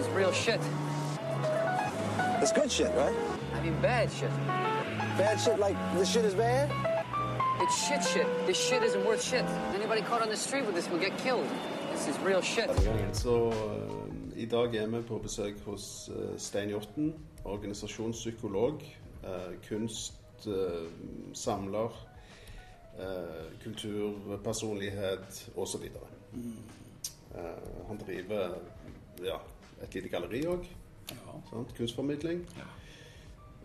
is real shit. It's good shit, right? I mean bad shit. Bad shit like this shit is bad? It's shit shit. This shit isn't worth shit. Anybody caught on the street with this will get killed. This is real shit. Så eh, i dag er vi på besøk hos eh, Stein Hjorten, organisasjonspsykolog, uh, kunstsamler, kulturpersonlighet osv. Mm. han driver ja, et lite galleri òg. Ja. Kunstformidling. Ja.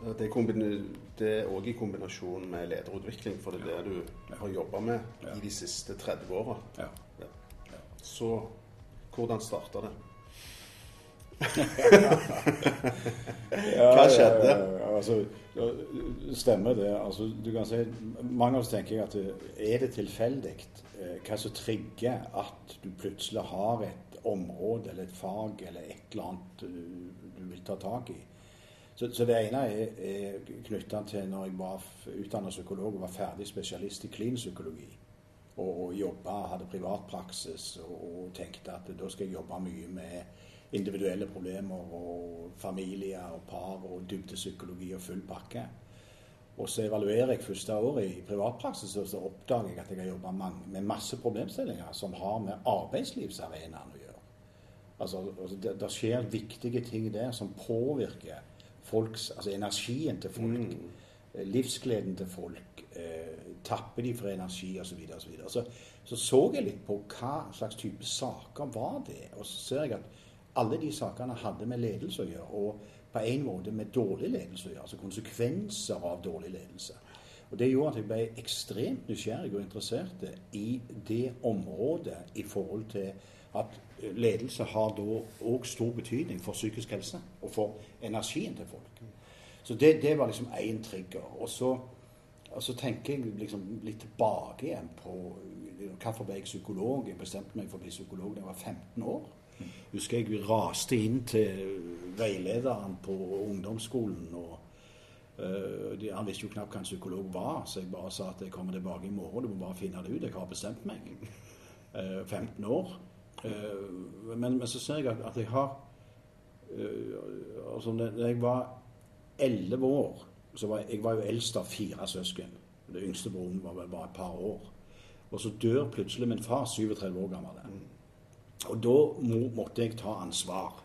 Det er òg i kombinasjon med lederutvikling, for det er det du har jobba med i de siste 30 åra. Så hvordan starta det? Hva skjedde? Ja, altså, stemmer det. Altså, du kan si, mange av oss tenker at er det tilfeldig eh, hva som trigger at du plutselig har et område eller et fag eller et eller annet du, vil ta tak i. Så, så det ene er, er knytta til når jeg var utdannet psykolog og var ferdig spesialist i klinisk psykologi. Og, og jobba, hadde privatpraksis og, og tenkte at da skal jeg jobbe mye med individuelle problemer og familier og par og dybdepsykologi og full pakke. Og så evaluerer jeg første året i privatpraksis, og så oppdager jeg at jeg har jobba med masse problemstillinger som har med arbeidslivsarenaen å gjøre. Altså, altså det, det, skjer viktige ting der som påvirker folks, altså energien til folk. Mm. Livsgleden til folk. Eh, tapper de for energi osv. Så, videre, og så, så så jeg litt på hva slags type saker var det. Og så ser jeg at alle de sakene hadde med ledelse å gjøre. Og på en måte med dårlig ledelse å gjøre. Altså konsekvenser av dårlig ledelse. Og Det gjorde at jeg ble ekstremt nysgjerrig og interessert i det området i forhold til at ledelse har da òg stor betydning for psykisk helse og for energien til folk. Så det, det var liksom én trigger. Og så, og så, tenker jeg liksom litt tilbake igjen på hvorfor ble jeg psykolog. Jeg bestemte meg for å bli psykolog da jeg var 15 år husker jeg raste inn til veilederen på ungdomsskolen. og uh, de, Han visste jo knapt hva en psykolog var, så jeg bare sa at jeg kommer tilbake i morgen. Du må bare finne det ut. Jeg har bestemt meg. Uh, eh, 15 år. Uh, men, men, så ser jeg at, at jeg har altså Da jeg var 11 år så var jeg, var jo eldst av fire søsken. Den yngste broren var vel bare et par år. Og så dør plutselig min far, 37 år gammel. Mm. Og da måtte jeg ta ansvar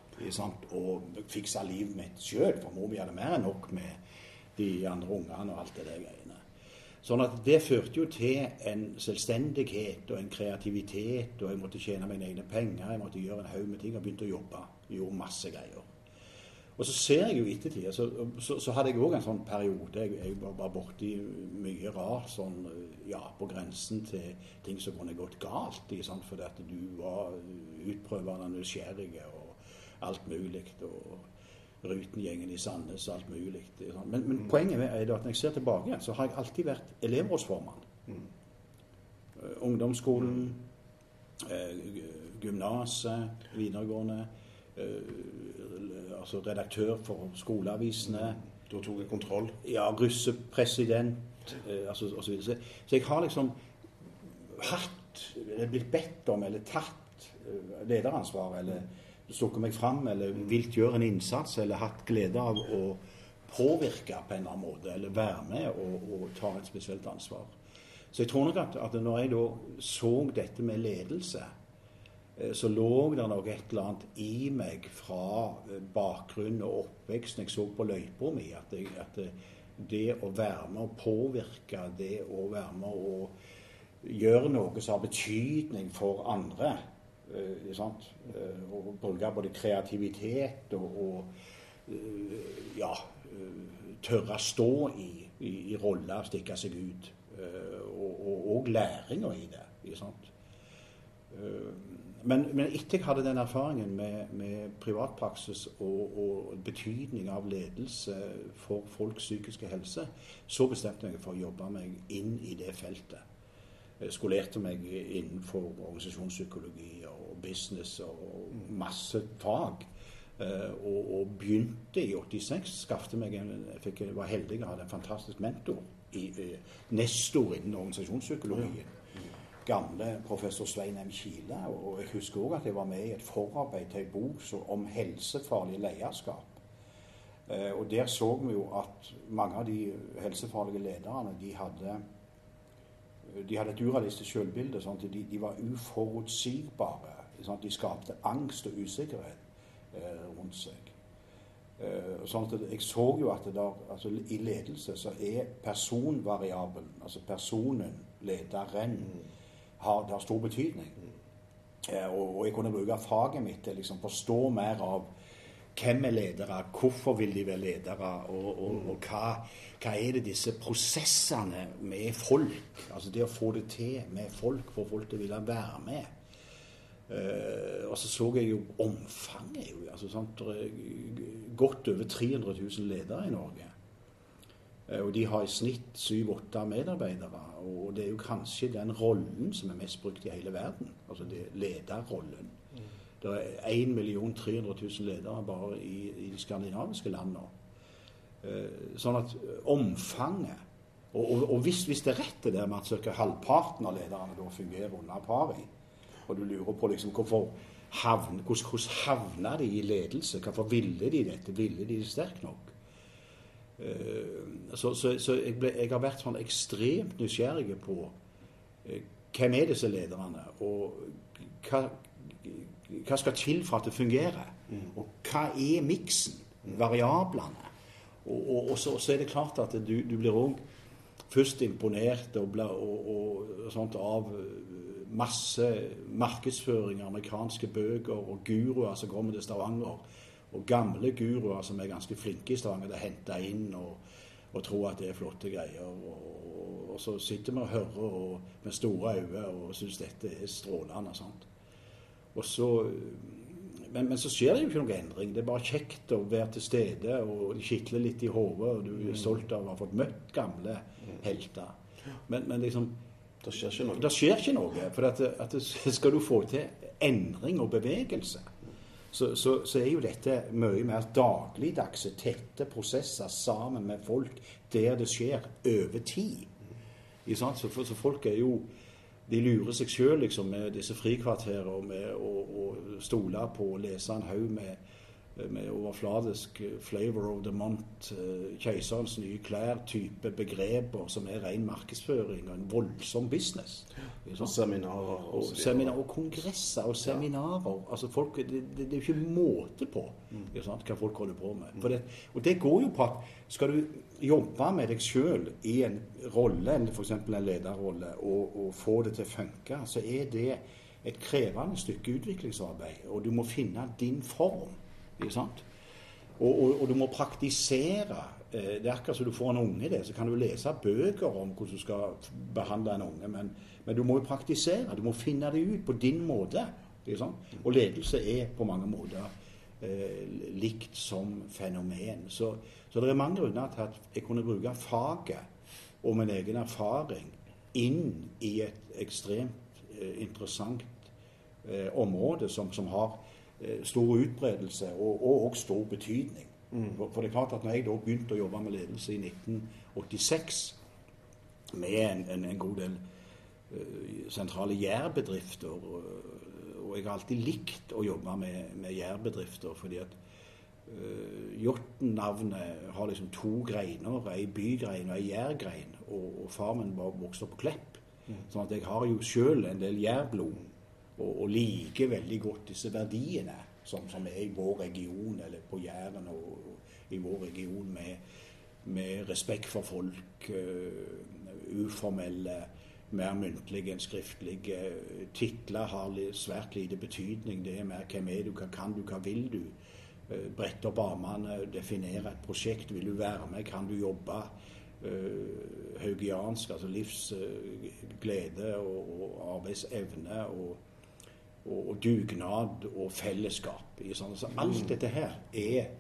og fikse livet mitt sjøl, for mor mi hadde mer enn nok med de andre ungene og alt det der. Sånn at det førte jo til en selvstendighet og en kreativitet, og jeg måtte tjene mine egne penger, jeg måtte gjøre en haug med ting og begynte å jobbe. Gjorde masse greier. Og så ser jeg jo i ettertid så, så, så, hadde jeg òg en sånn periode jeg, jeg var borti mye rart sånn ja, på grensen til ting som kunne gått galt. Sant? Fordi at du var utprøvende nysgjerrig og alt mulig. Og Rutengjengen i Sandnes og alt mulig. Men, men, poenget er at når jeg ser tilbake, så har jeg alltid vært elevrådsformann. Mm. Ungdomsskolen, eh, gymnaset, videregående. Eh, altså redaktør for skoleavisene. Da tok jeg kontroll? Ja, russepresident eh, altså, osv. Så, så jeg har liksom hatt, eller blitt bedt om, eller tatt eh, lederansvar, eller stukket meg fram, eller vilt gjøre en innsats, eller hatt glede av å påvirke på en eller annen måte, eller være med og, og ta et spesielt ansvar. Så jeg tror nok at, at når jeg da så dette med ledelse, Eh, så lå det nok et eller annet i meg fra eh, bakgrunn og oppveksten jeg så på løypa mi, at, at, det å være med å påvirke, det å være med å gjøre noe som har betydning for andre Og bruke både kreativitet og, og eh, ja, tørre å stå i, i, i roller, stikke seg ut. Eh, og, og, og læringa i det. Men, men etter jeg hadde den erfaringen med, med privatpraksis og, og, betydning av ledelse for folks psykiske helse, så bestemte jeg meg for å jobbe meg inn i det feltet. Jeg skolerte meg innenfor organisasjonspsykologi og business og masse fag. Eh, og, og begynte i 86. Skaffet meg en, jeg fikk, var heldig å ha en fantastisk mentor. I, eh, nestor innen organisasjonspsykologien. gamle professor Svein M. Kile. Og jeg husker òg at jeg var med i et forarbeid til en bok om helsefarlig lederskap. Eh, og der så vi jo at mange av de helsefarlige lederne de hadde, de hadde et urealistisk selvbilde. Sånn de, de, var uforutsigbare. Sånn de skapte angst og usikkerhet eh, rundt seg. Eh, sånn at jeg så jo at der, altså, i ledelse så er personvariabelen, altså personen, lederen, har, har stor betydning. Eh, og, og, jeg kunne bruke faget mitt til liksom forstå mer av hvem er ledere, hvorfor vil de være ledere, og, og, og hva, hva, er det disse prosessene med folk Altså det å få det til med folk, få folk til å ville være med. Uh, og så så jeg jo omfanget. Jo, altså, sant? Godt over 300 000 ledere i Norge. Uh, og de har i snitt 7-8 medarbeidere. Og det er jo kanskje den rollen som er mest brukt i hele verden. Altså det lederrollen. Mm. Det er 1 300 000 ledere bare i, i de skandinaviske landene. Uh, sånn at omfanget Og, og, og hvis, hvis, det er rett det der med at ca. halvparten av lederne da fungerer under pari, og du lurer på liksom hvorfor havn, hvordan, hvordan havna de i ledelse? Hvorfor ville de dette? Ville de det sterkt nok? Uh, så, så, så jeg, ble, jeg, har vært sånn ekstremt nysgjerrig på uh, hvem er disse lederne, og hva, hva, skal til for at det fungerer? Mm. Og hva er miksen? Variablene? Og, og, og så, så, er det klart at du, du blir òg først imponert og, og, og sånt av masse markedsføring, amerikanske bøker og guruer som kommer til Stavanger. Og gamle guruer som er ganske flinke i Stavanger til å hente inn og, og tro at det er flotte greier. Og, og så sitter vi og hører og, med store øyne og syns dette er strålende. Sant? Og så, men, men, så skjer det jo ikke noen endring. Det er bare kjekt å være til stede, og det kitler litt i hodet, og du er stolt av å ha fått møtt gamle helter. Men, men liksom det skjer ikke noe. Det skjer ikke noe. For at, at skal du få til endring og bevegelse, så, så, så, er jo dette mye mer dagligdagse, tette prosesser sammen med folk der det skjer over tid. Så, så folk er jo de lurer seg sjøl liksom, med disse frikvarterene og med å stole på å lese en haug med med overfladisk eh, 'flavor of the month', eh, keiserens nye klær-type begreper som er ren markedsføring og en voldsom business. Og seminarer. Og, seminar, og kongresser og seminarer. Altså folk, det, det, det, er jo ikke måte på mm. hva folk holder på med. Det, og det går jo på at skal du jobbe med deg sjøl i en rolle, f.eks. en lederrolle, og, og få det til å funke, så er det et krevende stykke utviklingsarbeid. Og du må finne din form. Og, og, og, du må praktisere. Eh, det er akkurat som du får en unge det, så kan du lese bøker om hvordan du skal behandle en unge, men, men du må jo praktisere. Du må finne det ut på din måte. Ikke sant? Og ledelse er på mange måter eh, likt som fenomen. Så, så, det er mange grunner til at jeg kunne bruke faget og min egen erfaring inn i et ekstremt eh, interessant eh, område som, som har stor utbredelse og, og, og stor betydning. Mm. For, for, det er klart at når jeg da begynte å jobbe med ledelse i 1986 med en, en, en god del uh, sentrale jærbedrifter og, og, jeg har alltid likt å jobbe med, med jærbedrifter fordi at uh, Jåtten-navnet har liksom to greiner, ei bygrein og ei jærgrein. Og, og far min var vokst opp på Klepp. Mm. sånn at jeg har jo sjøl en del jærblod og, og liker veldig godt disse verdiene som, som, er i vår region, eller på Jæren og, og i vår region, med, med respekt for folk, uh, uformelle, mer muntlige enn skriftlige. Titler har svært lite betydning. Det er mer hvem er du, hva kan du, hva vil du? Uh, brette opp armene, definere et prosjekt. Vil du være med? Kan du jobbe? Uh, haugiansk, altså livsglede og, og, arbeidsevne. og og, og dugnad og fellesskap. Sånn. Så alt dette her er,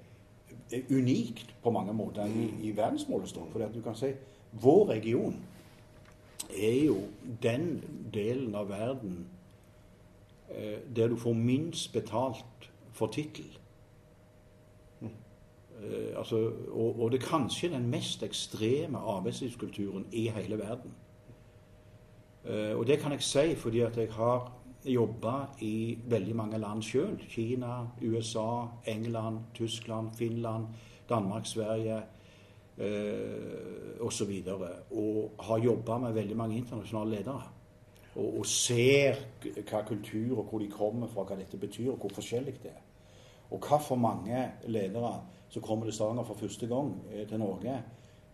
er, unikt på mange måter i, i verdensmålestokk. For du kan si vår region er jo den delen av verden eh, der du får minst betalt for tittel. Eh, altså, og, og, det er kanskje den mest ekstreme arbeidslivskulturen i hele verden. Eh, og det kan jeg si fordi at jeg har jobba i veldig mange land sjøl. Kina, USA, England, Tyskland, Finland, Danmark, Sverige eh, osv. Og, og har jobba med veldig mange internasjonale ledere. Og, og ser hva kultur og hvor de kommer fra, hva dette betyr, og hvor forskjellig det er. Og hva for mange ledere som kommer til Stavanger for første gang eh, til Norge,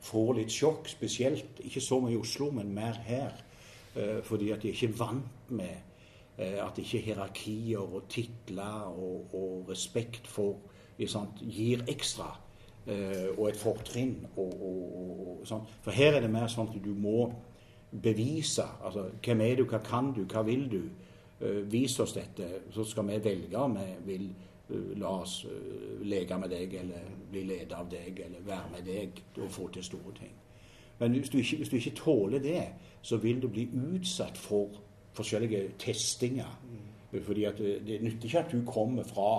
får litt sjokk, spesielt ikke så mye i Oslo, men mer her. Eh, fordi at de er ikke vant med at ikke hierarkier og titler og, og respekt for sant, gir ekstra. eh, Og et fortrinn. Og, og, sånn. For her er det mer sånn at du må bevise. Altså, hvem er du, hva kan du, hva vil du? Eh, vis oss dette, så skal vi velge om vi vil eh, la oss eh, leke med deg, eller bli ledet av deg, eller være med deg og få til store ting. Men hvis du, ikke, hvis du ikke tåler det, så vil du bli utsatt for forskjellige testinger. Fordi at det, det nytter ikke at du kommer fra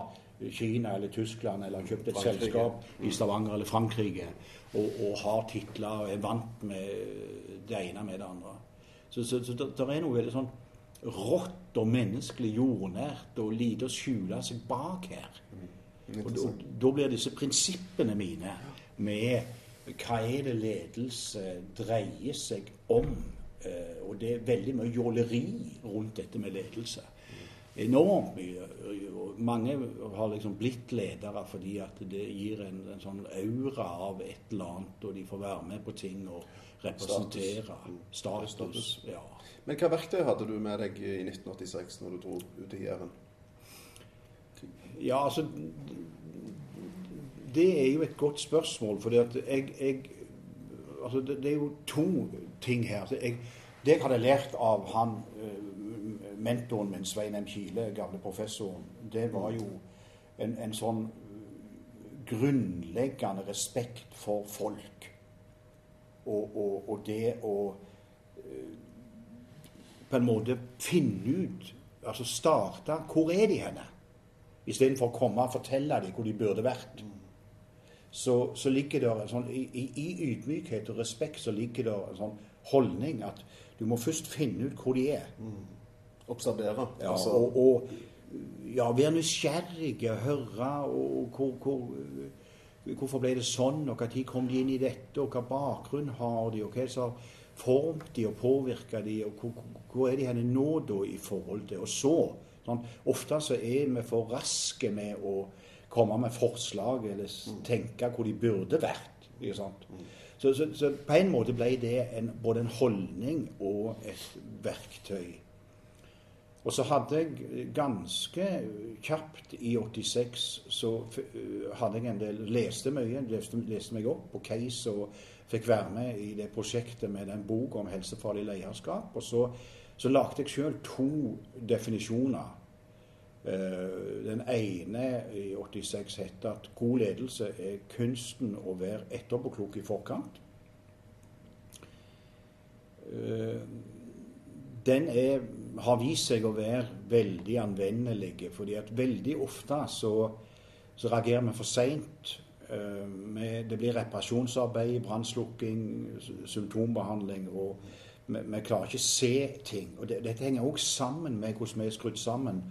Kina eller Tyskland eller har kjøpt et Frankrike. selskap i Stavanger eller Frankrike og, og har titler og er vant med det ene med det andre. Så, så, så det er noe veldig sånn rått og menneskelig jordnært og lite å skjule seg bak her. Og da, da blir disse prinsippene mine med hva er det ledelse dreier seg om? Eh, og det er veldig mye jåleri rundt dette med ledelse. Enormt mye. Og mange har liksom blitt ledere fordi at det gir en, en sånn aura av et eller annet, og de får være med på ting og representere status. Status. Ja. Men hva verktøy hadde du med deg i 1986 når du dro ut i Jæren? Ja, altså Det er jo et godt spørsmål, fordi at jeg, jeg altså det, det er jo to ting her. Jeg, det jeg hadde lært av han eh, mentoren min, Svein M. Kile, gamle professoren, det var jo en, en sånn grunnleggende respekt for folk. Og, og, og det å eh, på en måte finne ut Altså starte Hvor er de henne? Istedenfor å komme og fortelle dem hvor de burde vært. Så, så ligger det en sånn, i, i- ydmykhet og respekt så ligger det en sånn holdning at du må først finne ut hvor de er. Observere. Ja, altså, og, og ja, være nysgjerrige, høre og hvor, hvor, hvorfor ble det sånn, og når kom de inn i dette, og hva bakgrunn har de, og hva som har formet de og påvirket de, og hvor- hvor er de henne nå da i forhold til Og så sånn, Ofte så er vi for raske med å komme med forslag eller tenke hvor de burde vært. Sant? Så, så, så på en måte ble det en, både en holdning og et verktøy. Og så hadde jeg ganske kjapt i 86 så øh, hadde jeg en del Leste mye, leste, leste meg opp på case og fikk være med i det prosjektet med den boka om helsefarlig lederskap. Og så, så lagde jeg sjøl to definisjoner. Eh, Den ene i 86 heter at god ledelse er kunsten å være etterpåklok i forkant. Eh, den er, har vist seg å være veldig anvendelig, fordi at veldig ofte så, så reagerer vi for seint. Det blir reparasjonsarbeid, brannslukking, symptombehandling. og vi, vi klarer ikke å se ting. og det, Dette henger også sammen med hvordan vi er skrudd sammen.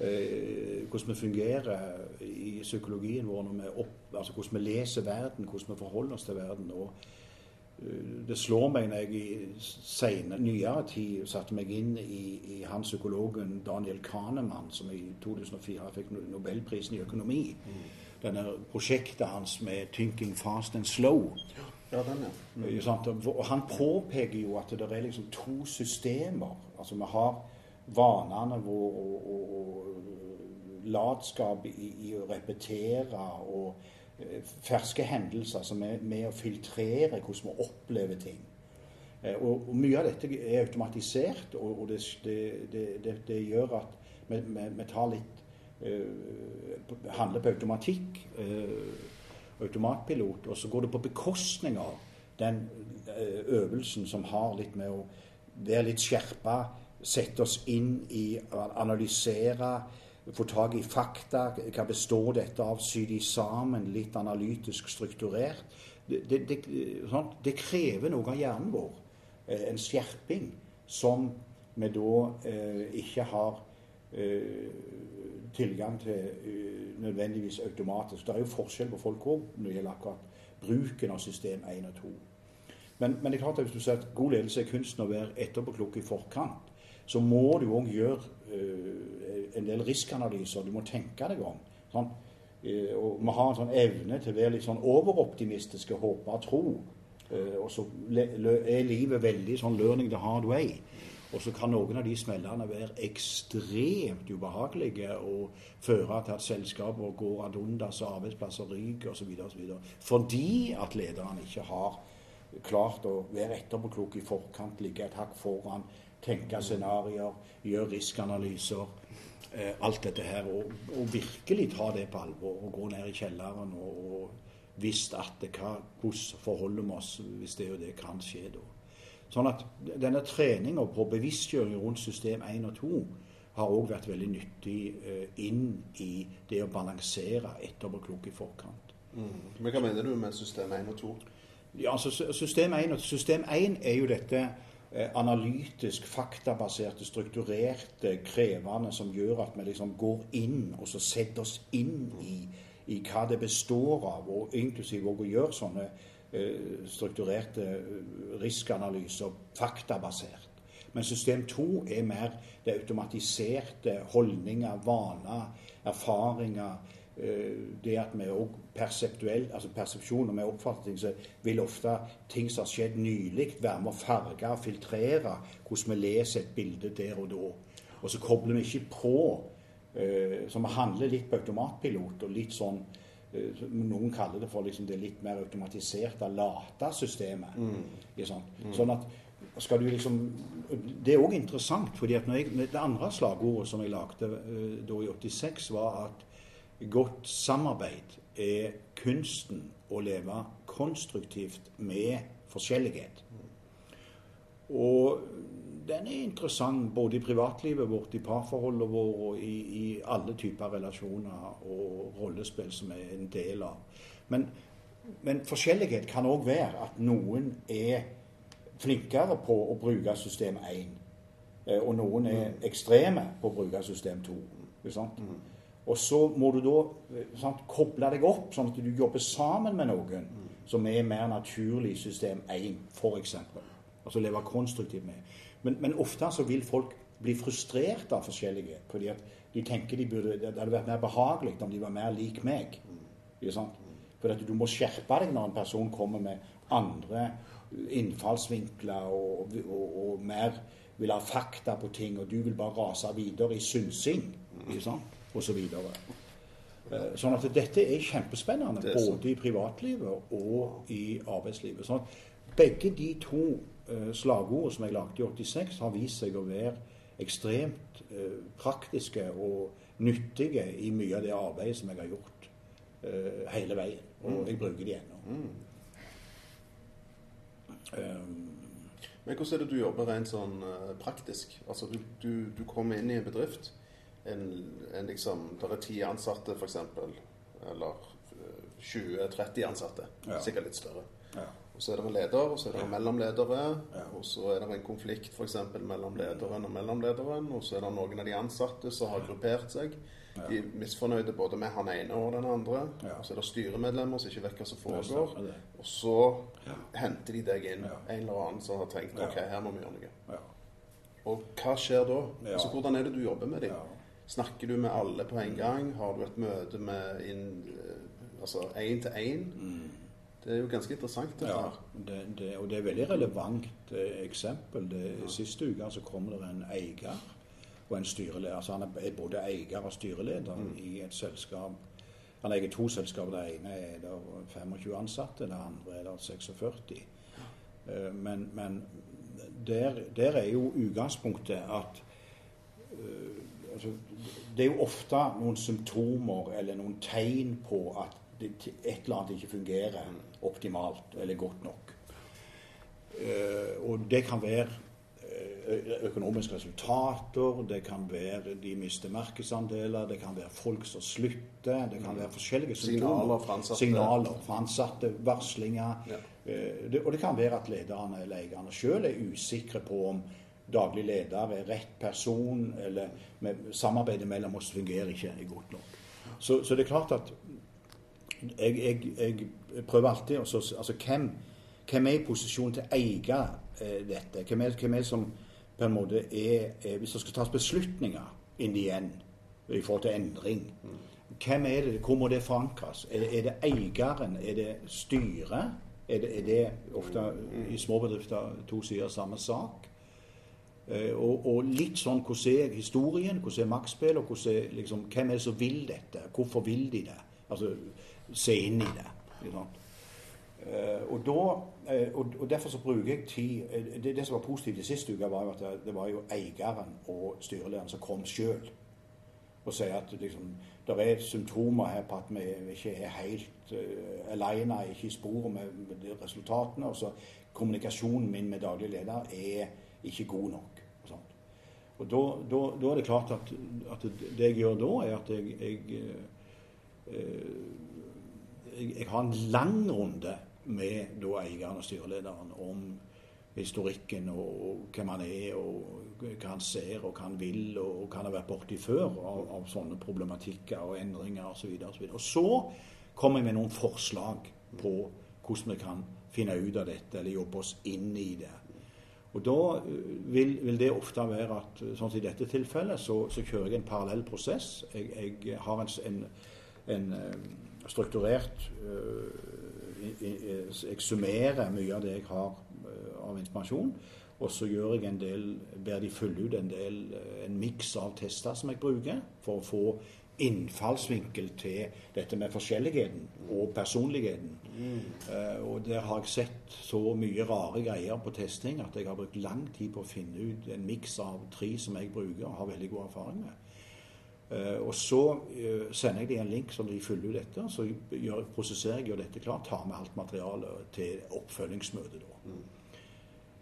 Eh, hvordan vi fungerer i psykologien vår, når vi opp, altså hvordan vi leser verden, hvordan vi forholder oss til verden. og Eh, det slår meg når jeg i senere, nyere tid satte meg inn i, i han psykologen Daniel Kahneman, som i 2004 fikk Nobelprisen i økonomi. Denne prosjektet hans med 'Thinking Fast and Slow'. ja, den, ja. Sant? Og og han påpeker jo at det er liksom to systemer. Altså vi har vanene våre og, og, og latskap i, i å repetere og eh, ferske hendelser som er med å filtrere hvordan vi opplever ting. Eh, Og, og mye av dette er automatisert, og, og det, det, det, det, gjør at vi, vi tar litt uh, Handler på automatikk. uh, automatpilot, og så går det på bekostning av den uh, øvelsen som har litt med å være litt skjerpa, sette oss inn i, analysere, få tak i fakta. Hva består dette av? Sy de sammen, litt analytisk strukturert. Det, det, det, sånn, det krever noe av hjernen vår. eh, En skjerping som vi da eh, ikke har eh, tilgang til eh, nødvendigvis automatisk. Det er jo forskjell på folk òg når det gjelder akkurat bruken av system 1 og 2. Men, men det er klart at hvis du sier at god ledelse er kunsten å være etterpåklok i forkant, så må du òg gjøre eh, en del riskanalyser. Du må tenke deg om. Sånn. Eh, og vi har en sånn evne til å være litt sånn overoptimistiske, håpe og tro. Eh, og så er livet veldig sånn learning the hard way. Og så kan noen av de smellene være ekstremt ubehagelige og føre til at selskaper går ad undas og arbeidsplasser ryker osv. Fordi at lederne ikke har klart å være etterpåklok i forkant, ligge et hakk foran, tenke scenarioer, gjøre riskanalyser. Eh, alt dette her. Og, og, virkelig ta det på alvor og gå ned i kjelleren og, og visst at det, hva, hvordan forholder vi oss hvis det og det kan skje da. Sånn at denne treninga på bevisstgjøring rundt system 1 og 2 har òg vært veldig nyttig eh, inn i det å balansere etterpåklok i forkant. Mm. Men hva mener du med system 1 og 2? Ja, altså System 1, system 1 er jo dette analytisk, faktabaserte, strukturerte, krevende, som gjør at vi liksom går inn og så setter oss inn i, i hva det består av, og inklusiv å gjøre sånne eh, strukturerte eh, riskanalyser faktabasert. Men system 2 er mer det automatiserte holdninger, vaner, erfaringer Eh, det at vi òg perseptuelt, altså persepsjon, når vi oppfatter ting, så vil ofte ting som har skjedd nylig, være med å farge og filtrere hvordan vi leser et bilde der og da. Og så kobler vi ikke på. Eh, så vi handler litt på automatpilot og litt sånn eh, Noen kaller det for liksom det litt mer automatiserte, late systemet. Mm. Mm. Sånn at skal du liksom Det er òg interessant, fordi at jeg, det andre slagordet som jeg lagde da i 86, var at Godt samarbeid er kunsten å leve konstruktivt med forskjellighet. Og den er interessant både i privatlivet vårt, i parforholdet vårt og i, i, alle typer relasjoner og rollespill som er en del av. Men, men forskjellighet kan òg være at noen er flinkere på å bruke system 1, eh, og noen er ekstreme på å bruke system 2. Ikke sant? Og så må du da sant, koble deg opp, sånn at du jobber sammen med noen som er mer naturlig i system 1, f.eks. Altså leve konstruktivt med. Men, men, ofte så vil folk bli frustrert av forskjellige. fordi at de tenker de burde, det hadde vært mer behagelig om de var mer lik meg. Ikke sant? For at du må skjerpe deg når en person kommer med andre innfallsvinkler og, og, og mer vil ha fakta på ting, og du vil bare rase videre i synsing. Ikke sant? Osv. Så eh, sånn at dette er kjempespennende, det er både i privatlivet og i arbeidslivet. Sånn at begge de to uh, slagordene som jeg lagde i 86, har vist seg å være ekstremt uh, praktiske og nyttige i mye av det arbeidet som jeg har gjort uh, hele veien. Og mm. jeg bruker de ennå. Mm. Um, Men hvordan er det du jobber rent sånn praktisk? Altså du, du, du kommer inn i en bedrift en, en liksom Der er ti ansatte, f.eks. Eller 20-30 ansatte. Ja. Sikkert litt større. Ja. Og så er det en leder, og så er det en mellomledere. Ja. Og så er det en konflikt f.eks. mellom lederen og mellomlederen. Og så er det noen av de ansatte som har gruppert seg. De er misfornøyde både med han ene og den andre. Og så er det styremedlemmer som ikke vet hva som foregår. Og så henter de deg inn, en eller annen som har tenkt OK, her må vi gjøre noe. Og hva skjer da? Altså, hvordan er det du jobber med dem? Snakker du med alle på en gang? Har du et møte med inn, eh, altså én til én? Mm. Det er jo ganske interessant. dette ja, det, det, og det er et veldig relevant eh, eksempel. Det, ja. Siste uke så kom det en eier og en styreleder. Altså han er både eier og styreleder mm. i et selskap. Han eier to selskaper. Det ene er der 25 ansatte, det andre er der 46. Ja. Men, men der, der, er jo utgangspunktet at altså, Det er jo ofte noen symptomer eller noen tegn på at det, et eller annet ikke fungerer optimalt eller godt nok. Uh, og det kan være eh, økonomiske resultater, det kan være de mister markedsandeler, det kan være folk som slutter, det kan være forskjellige symptomer. Signaler fra ansatte. Varslinger. Ja. Det, og det kan være at lederne eller eierne sjøl er usikre på om daglig leder er rett person, eller samarbeidet mellom oss fungerer ikke godt nok. Så, så det er klart at jeg, jeg, jeg prøver alltid å Altså hvem, hvem er i posisjon til å eie eh, dette? Hvem er, hvem er som på en måte er, er Hvis det skal tas beslutninger inn igjen i forhold til endring, hvem er det, hvor må det forankres? Er, er det eieren? Er det styret? Er det, er det ofte i småbedrifter to sider samme sak? Eh, og, og, litt sånn hvordan er historien, hvordan er maktspill, og hvordan liksom, hvem er det som vil dette? Hvorfor vil de det? Altså se inn i det. Uh, og, da, uh, og, og, Derfor så bruker jeg tid det, det, som var positivt i siste uke, var jo at det, det var jo eieren og styrelederen som kom sjøl og sier at liksom, det er symptomer her på at vi ikke er helt uh, alene, ikke i sporet med, med resultatene. og så Kommunikasjonen min med daglig leder er ikke god nok. Og da, er det klart at, at, det jeg gjør da, er at jeg, jeg, eh, jeg, jeg har en lang runde med da eieren og styrelederen om historikken og, og, hvem han er, og hva han ser og hva han vil, og hva han har vært borti før av, av, sånne problematikker og endringer osv. Og, så og så kommer jeg med noen forslag på hvordan vi kan finne ut av dette eller jobbe oss inn i det. Og Da øh, vil, vil, det ofte være at øh, sånn i dette tilfellet, så, så kjører jeg en parallell prosess. Jeg, jeg har en, en, en øh, strukturert Jeg summerer mye av det jeg har av informasjon. Og så gjør jeg en del, ber de fylle ut en del, en miks av tester som jeg bruker, for å få innfallsvinkel til dette med forskjelligheten og personligheten. Mm. Uh, og der har jeg sett så mye rare greier på testing at jeg har brukt lang tid på å finne ut en miks av tre som jeg bruker og har veldig god erfaring med. Uh, og så uh, sender jeg dem en link som de fyller ut etter. Så gjør, prosesserer jeg gjør dette klart, tar med alt materialet til oppfølgingsmøtet. da. Mm.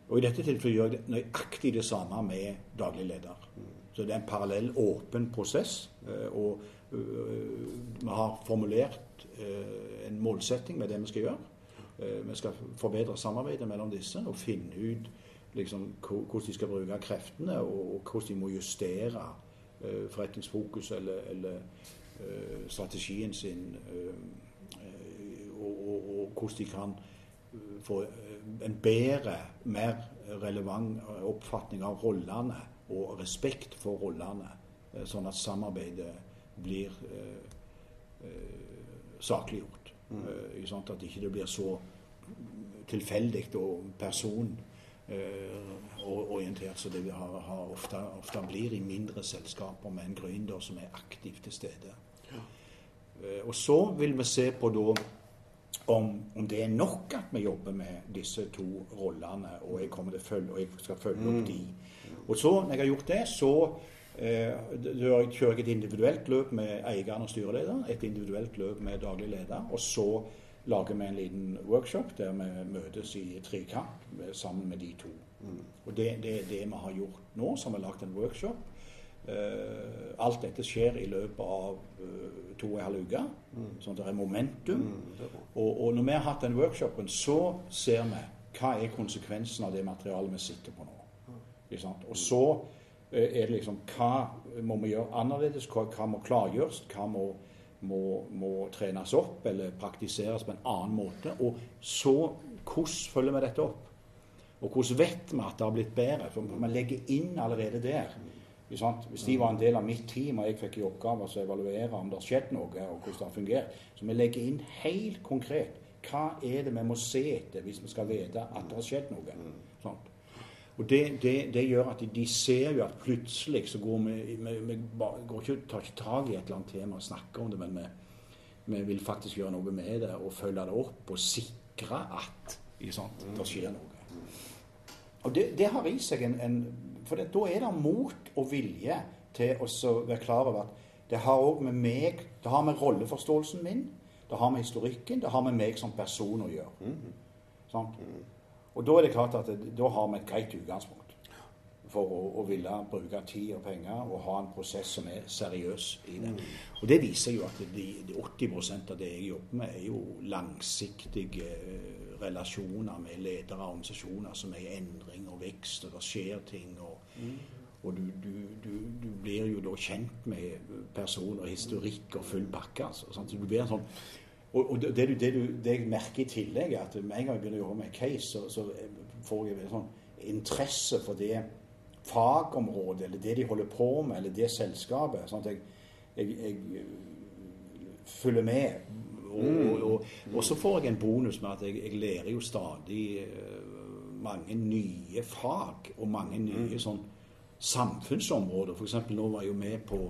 Og i dette tilfellet gjør jeg nøyaktig det samme med daglig leder. Mm. Så det er en parallell, åpen prosess. Eh, og eh, vi har formulert eh, en målsetting med det vi skal gjøre. Vi skal forbedre samarbeidet mellom disse og finne ut liksom, hvordan de skal bruke kreftene, og hvordan de må justere forretningsfokus eller, eller strategien sin. Og, og, og, hvordan de kan få en bedre, mer relevant oppfatning av rollene og respekt for rollene, eh, sånn at samarbeidet blir eh, eh, sakliggjort. Mm. Sånn at det ikke blir så tilfeldig og personorientert eh, som det har, har ofte, ofte, blir i mindre selskaper med en gründer som er aktivt til stede. Ja. Eh, og så vil vi se på da om, om, det er nok at vi jobber med disse to rollene, og jeg, følge, og jeg skal følge opp mm. de. Og så, når jeg har gjort det, så eh, kjører jeg et individuelt løp med eieren og styreleder, et individuelt løp med daglig leder, og så lager vi en liten workshop der vi møtes i trekamp sammen med de to. Mm. Og det, det, er det vi har gjort nå, så har lagd en workshop. Uh, alt dette skjer i løpet av uh, to og en halv uke. Mm. Sånn at det er momentum. Mm, det er og, og, når vi har hatt den workshopen, så ser vi hva er konsekvensen av det materialet vi sitter på nå. Og så eh, er det liksom Hva må vi gjøre annerledes? Hva, hva må klargjøres? Hva må, må, må, trenes opp eller praktiseres på en annen måte? Og så hvordan følger vi dette opp? Og hvordan vet vi at det har blitt bedre? For vi legger inn allerede der. Hvis de var en del av mitt team, og jeg fikk i oppgave å evaluere om det har skjedd noe, og hvordan det har fungert, så vi legger inn helt konkret hva er det vi må se etter hvis vi skal vite at det har skjedd noe. Sånn. Og det, det, det, gjør at de, de, ser jo at plutselig så går vi, vi, vi går ikke, tar ikke tak i et eller annet tema og snakker om det, men vi, vi, vil faktisk gjøre noe med det og følge det opp og sikre at sant, det skjer noe. Og det, det har i seg en, en For det, da er det mot og vilje til å være klar over at det har òg med meg Det har med rolleforståelsen min, det har med historikken, det har med meg som person å gjøre. Mm. Sant? Og da er det klart at det, da har vi et greit utgangspunkt. for å, å ville bruke tid og penger og ha en prosess som er seriøs i det. Og Det viser jo at de, de 80% av det jeg jobber med, er jo langsiktige eh, relasjoner med ledere og organisasjoner som er i endring og vekst, og det skjer ting. og og du, du, du, du, blir jo da kjent med personer, historikk og full pakke. Altså, sant? Så du blir en sånn, og, og det, det, det, det, jeg merker i tillegg, er at med en gang jeg begynner å jobbe med case, så, så får jeg en sånn interesse for det fagområdet, eller det de holder på med, eller det selskapet. sånn at jeg, jeg, jeg følger med. Og, og, og, og, så får jeg en bonus med at jeg, jeg lærer jo stadig mange nye fag og mange nye sånn samfunnsområder. F.eks. nå var jeg jo med på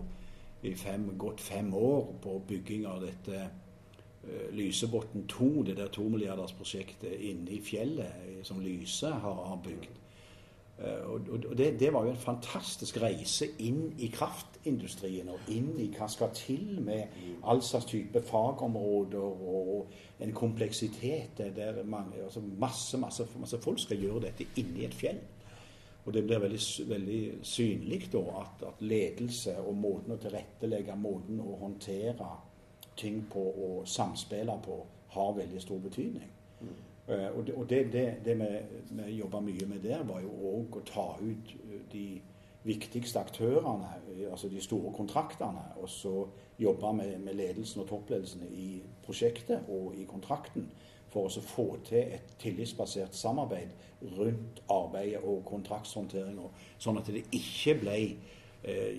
i fem, godt fem år på bygging av dette Lysebotn 2, det der tomilliardersprosjektet inne i fjellet som Lyse har, bygd. Og, og det, det, var jo en fantastisk reise inn i kraftindustrien og inn i hva skal til med all slags type fagområder og en kompleksitet der mange, altså masse, masse, masse folk skal gjøre dette inni et fjell. Og det blir veldig, veldig synlig da at, at, ledelse og måten å tilrettelegge, måten å håndtere ting på å samspille på, har veldig stor betydning. Mm. Uh, og det, og det, det, det vi, vi jobba mye med der, var jo òg å ta ut eh, de viktigste aktørene, altså de store kontraktene, og så jobbe med, med ledelsen og toppledelsen i prosjektet og i kontrakten for å få til et tillitsbasert samarbeid rundt arbeidet og kontraktshåndteringa, sånn at det ikke ble eh,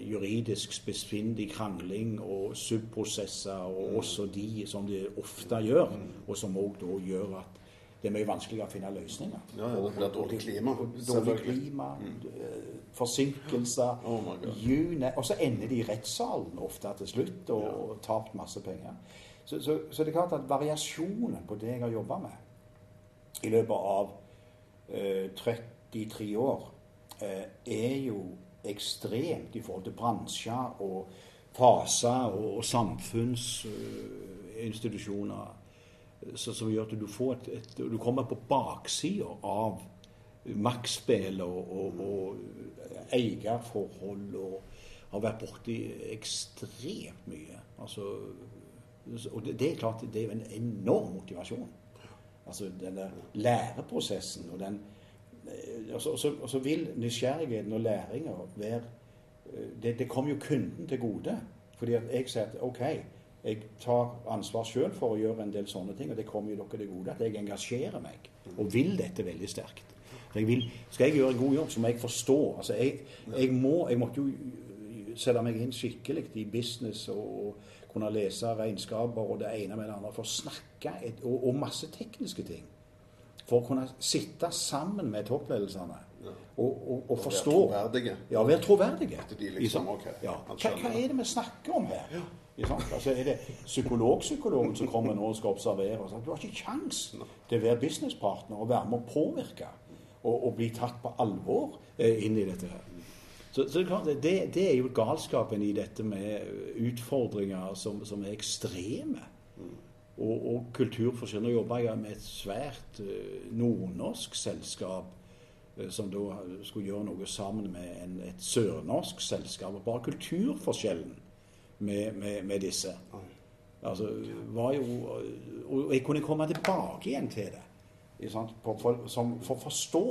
juridisk spissfindig krangling og subprosesser, og mm. også de som de ofte gjør, og som òg da gjør at det er mye vanskeligere å finne løsninger. Ja, ja det er dårlig klima. Dårlig klima. Eh, forsinkelser oh Og så ender de i rettssalen ofte til slutt og, ja. tapt masse penger. Så, så, så, det er klart at variasjonen på det jeg har jobba med i løpet av eh, 33 år, eh, er jo ekstremt i forhold til bransjer og faser og, og samfunnsinstitusjoner. Så, som gjør at du, et, et, du kommer på baksida av maktspill og, og, og eierforhold og har vært borti ekstremt mye. Altså og det, det, er klart, det er en enorm motivasjon. Altså den der læreprosessen og den eh, Så, og så, vil nysgjerrigheten og læringa være eh, det, det, kommer jo kunden til gode. Fordi at jeg sier at OK, jeg tar ansvar sjøl for å gjøre en del sånne ting, og det kommer jo dere til gode. At jeg engasjerer meg og vil dette veldig sterkt. Jeg vil, skal jeg gjøre en god jobb, så må jeg forstå. Altså jeg, jeg, må, jeg måtte jo sette meg inn skikkelig i business og kunne lese regnskaper og det ene med det andre. For å snakke et, og, og, masse tekniske ting. For å kunne sitte sammen med toppledelsene ja. og, og, og, forstå Være troverdige. Ja, være troverdige. Liksom, okay, ja. hva, hva, er det vi snakker om her? Ja. Altså, er det psykologpsykologen som kommer nå og skal observere? Så, du har ikke kjangs til å være businesspartner og være med å påvirke og, og bli tatt på alvor eh, inn i dette. her. Så, så det, det, er jo galskapen i dette med utfordringer som, som er ekstreme. Mm. Og, og kulturforskjell. Nå jobba jeg med et svært uh, nordnorsk selskap uh, som da skulle gjøre noe sammen med en, et sørnorsk selskap. Og bare kulturforskjellen med, med, med disse. Altså, var jo, og jeg kunne komme tilbake igjen til det. For, for, for å forstå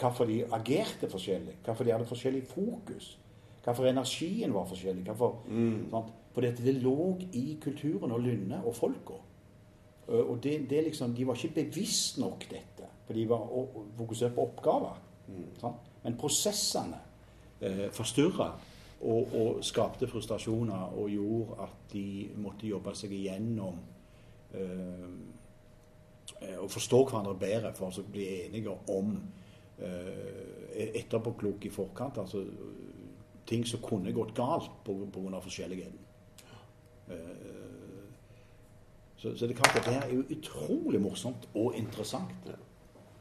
hvorfor de agerte forskjellig, hvorfor de hadde forskjellig fokus, hvorfor energien var forskjellig. Hvorfor, mm. For at det lå i kulturen og lynnet og folka. Og det, det liksom, De var ikke bevisst nok dette, for de var fokusert på oppgaver. Mm. Men prosessene eh, forstyrra og, og, skapte frustrasjoner og gjorde at de måtte jobbe seg igjennom eh, eh og forstå hverandre bedre for å bli enige om Eh, etterpåklok i forkant. altså Ting som kunne gått galt pga. forskjelligheten. Eh, så, så, det er klart at det er jo utrolig morsomt og interessant.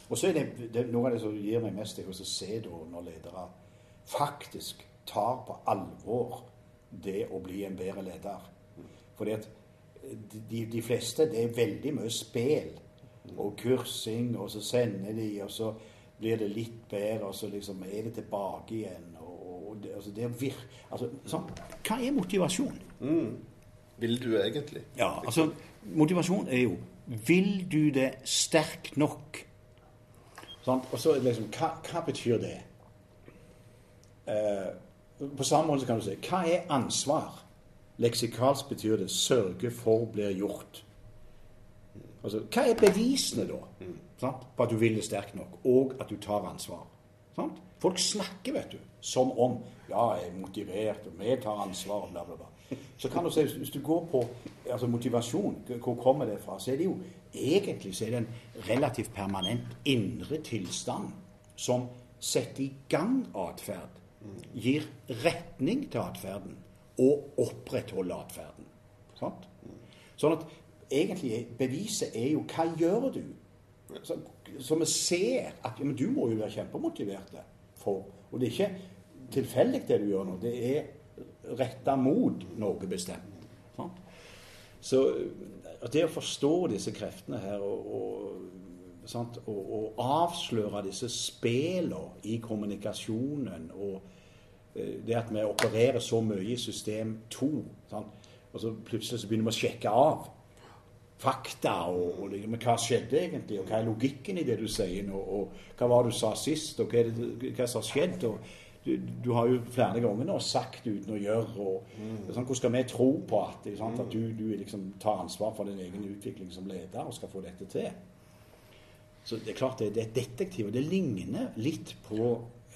Og så er det, det noe av det som gir meg mest, er å se da når ledere faktisk tar på alvor det å bli en bedre leder. Fordi at de, de fleste, det er veldig mye spill og kursing, og så sender de, og så blir det litt bedre, og så liksom er det tilbake igjen. Og, og det, altså det er vir altså, sånn. Hva er motivasjon? Vil du egentlig? Ja, altså Motivasjon er jo Vil du det sterkt nok? Sånn, Og så liksom Hva, hva betyr det? Eh, på samme måte kan du si Hva er ansvar? Leksikalsk betyr det 'sørge for blir gjort'. Altså, Hva er bevisene, da, sant? på at du vil det sterkt nok, og at du tar ansvar? Sant? Folk snakker, vet du, som om 'ja, jeg er motivert, og vi tar ansvar', bla, bla, bla. Så kan du se, hvis du går på altså motivasjon, hvor kommer det fra, så er det jo egentlig så er det en relativt permanent indre tilstand som setter i gang atferd, gir retning til atferden og opprettholder atferden. Sant? Sånn at egentlig beviset er jo hva gjør du? Så, så vi ser at men du må jo være kjempemotivert for. Og det er ikke tilfeldig det du gjør nå. Det er retta mot noe bestemt. Sant? Så det å forstå disse kreftene her og, og, sant? og, og avsløre disse spillene i kommunikasjonen og eh, det at vi opererer så mye i system 2 sant? Og så plutselig så begynner vi å sjekke av fakta og, og og men hva skjedde egentlig, og hva er logikken i det du sier nå, og hva var det du sa sist, og hva, hva som har skjedd. og du, du har jo flere ganger nå sagt uten å gjøre. og sånn, Hvordan skal vi tro på at, sant, at du, du liksom tar ansvar for din egen utvikling som leder og skal få dette til? Så det er klart det, det er detektiv, og det ligner litt på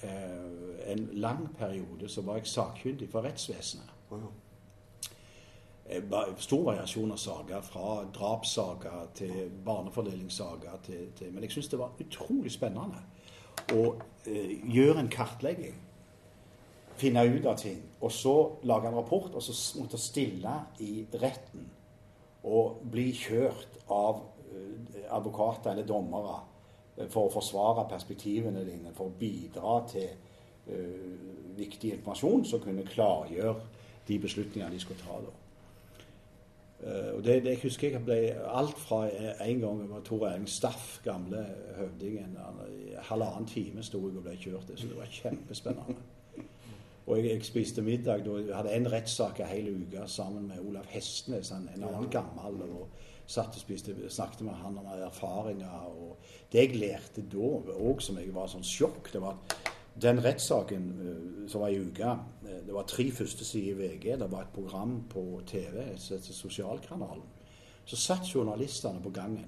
eh, en lang periode så var jeg sakkyndig for rettsvesenet. Eh, Stor variasjon av saker, fra drapssaker til barnefordelingssaker. Til, til, men jeg syns det var utrolig spennende å eh, gjøre en kartlegging. Finne ut av ting. Og så lage en rapport, og så måtte stille i retten. Og bli kjørt av eh, advokater eller dommere eh, for å forsvare perspektivene dine, for å bidra til uh, viktig informasjon som kunne klargjøre de beslutningene de skulle ta. da. Uh, og det, det husker jeg ble alt fra en gang med Tor Erling Staff, gamle høvdingen. halvannen time sto jeg og ble kjørt. Så det var kjempespennende. Og jeg, jeg spiste middag da jeg hadde en rettssak en hel uke sammen med Olav Hestnes, en, en annen gammel. og satt og spiste, snakket med han om erfaringer. og Det jeg lærte da, òg som jeg var sånn sjokk, det var at den rettssaken eh, som var i uka eh, Det var tre første sider i VG. Det var et program på TV Sosialkanalen. Så satt journalistene på gangen.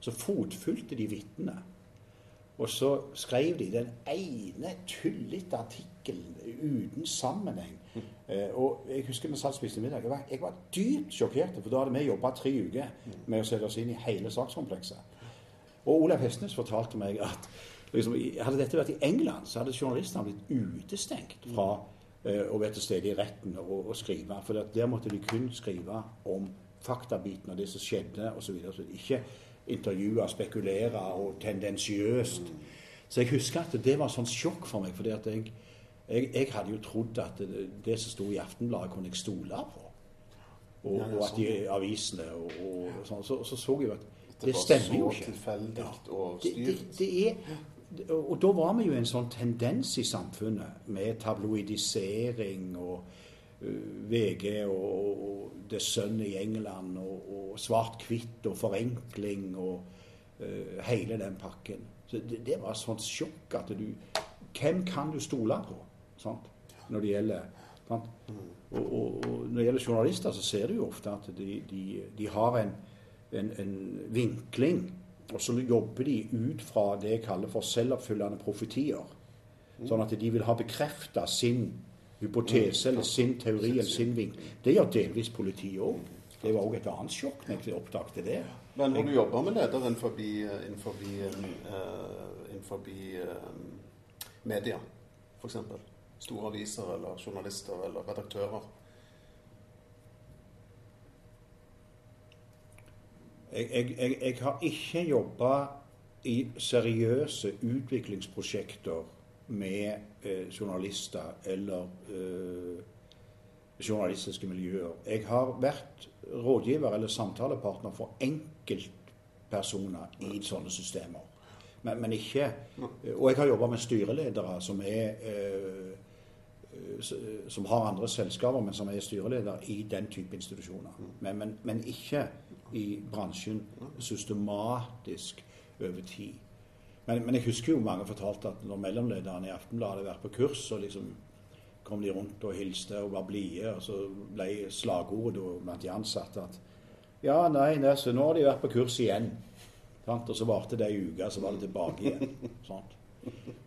Så fotfulgte de vitnene. Og så skrev de den ene tullete artikkelen uten sammenheng. Eh, og jeg husker vi satt og spiste middag. Jeg var, jeg var dypt sjokkert, for da hadde vi jobba tre uker med å sette oss inn i hele sakskomplekset. Og Olav Hestnes fortalte meg at liksom, hadde dette vært i England, så hadde journalistene blitt utestengt fra eh, å være til stede i retten og, og skrive. For der måtte de kun skrive om faktabiten av det som skjedde osv. Ikke intervjue, spekulere og tendensiøst. Så jeg husker at det var sånn sjokk for meg. fordi at jeg, jeg, jeg hadde jo trodd at det, det som sto i Aftenbladet, kunne jeg stole på. Og, Ja, ja, og at de avisene og, og sånn. Så, så så jeg jo at Det det stemmer jo ikke. tilfeldig og Det, det, er, og da var vi jo en sånn tendens i samfunnet med tabloidisering og uh, VG og, og The Sun i England og svart-hvitt og forenkling og uh, hele den pakken. Så det, det var et sånt sjokk at du Hvem kan du stole på sant? når det gjelder? Og, og, og når det gjelder journalister, så ser du jo ofte at de, de, de har en, en, en vinkling, og så jobber de ut fra det jeg kaller for selvoppfyllende profetier. Sånn at de vil ha bekrefta sin hypotese eller sin teori eller sin vinkling. Det gjør delvis politiet òg. Det var òg et annet sjokk når jeg oppdaget det. Men når du jobber med leder innenfor, innenfor, innenfor media, f.eks. Store aviser eller journalister eller redaktører. Jeg, jeg, jeg, jeg har ikke jobba i seriøse utviklingsprosjekter med eh, journalister eller eh, journalistiske miljøer. Jeg har vært rådgiver eller samtalepartner for enkeltpersoner i sånne systemer. Men, men ikke Og jeg har jobba med styreledere som er eh, som har andre selskaper, men som er styreleder i den type institusjoner. Men, men, men ikke i bransjen systematisk over tid. Men, men jeg husker jo mange fortalte at når mellomlederne i Aftenbladet hadde vært på kurs, så liksom kom de rundt og hilste og var blide, og så ble slagordet blant de ansatte at ja, nei, nei, så nå har de vært på kurs igjen. Og så varte det ei uke, så var det tilbake igjen. Sant?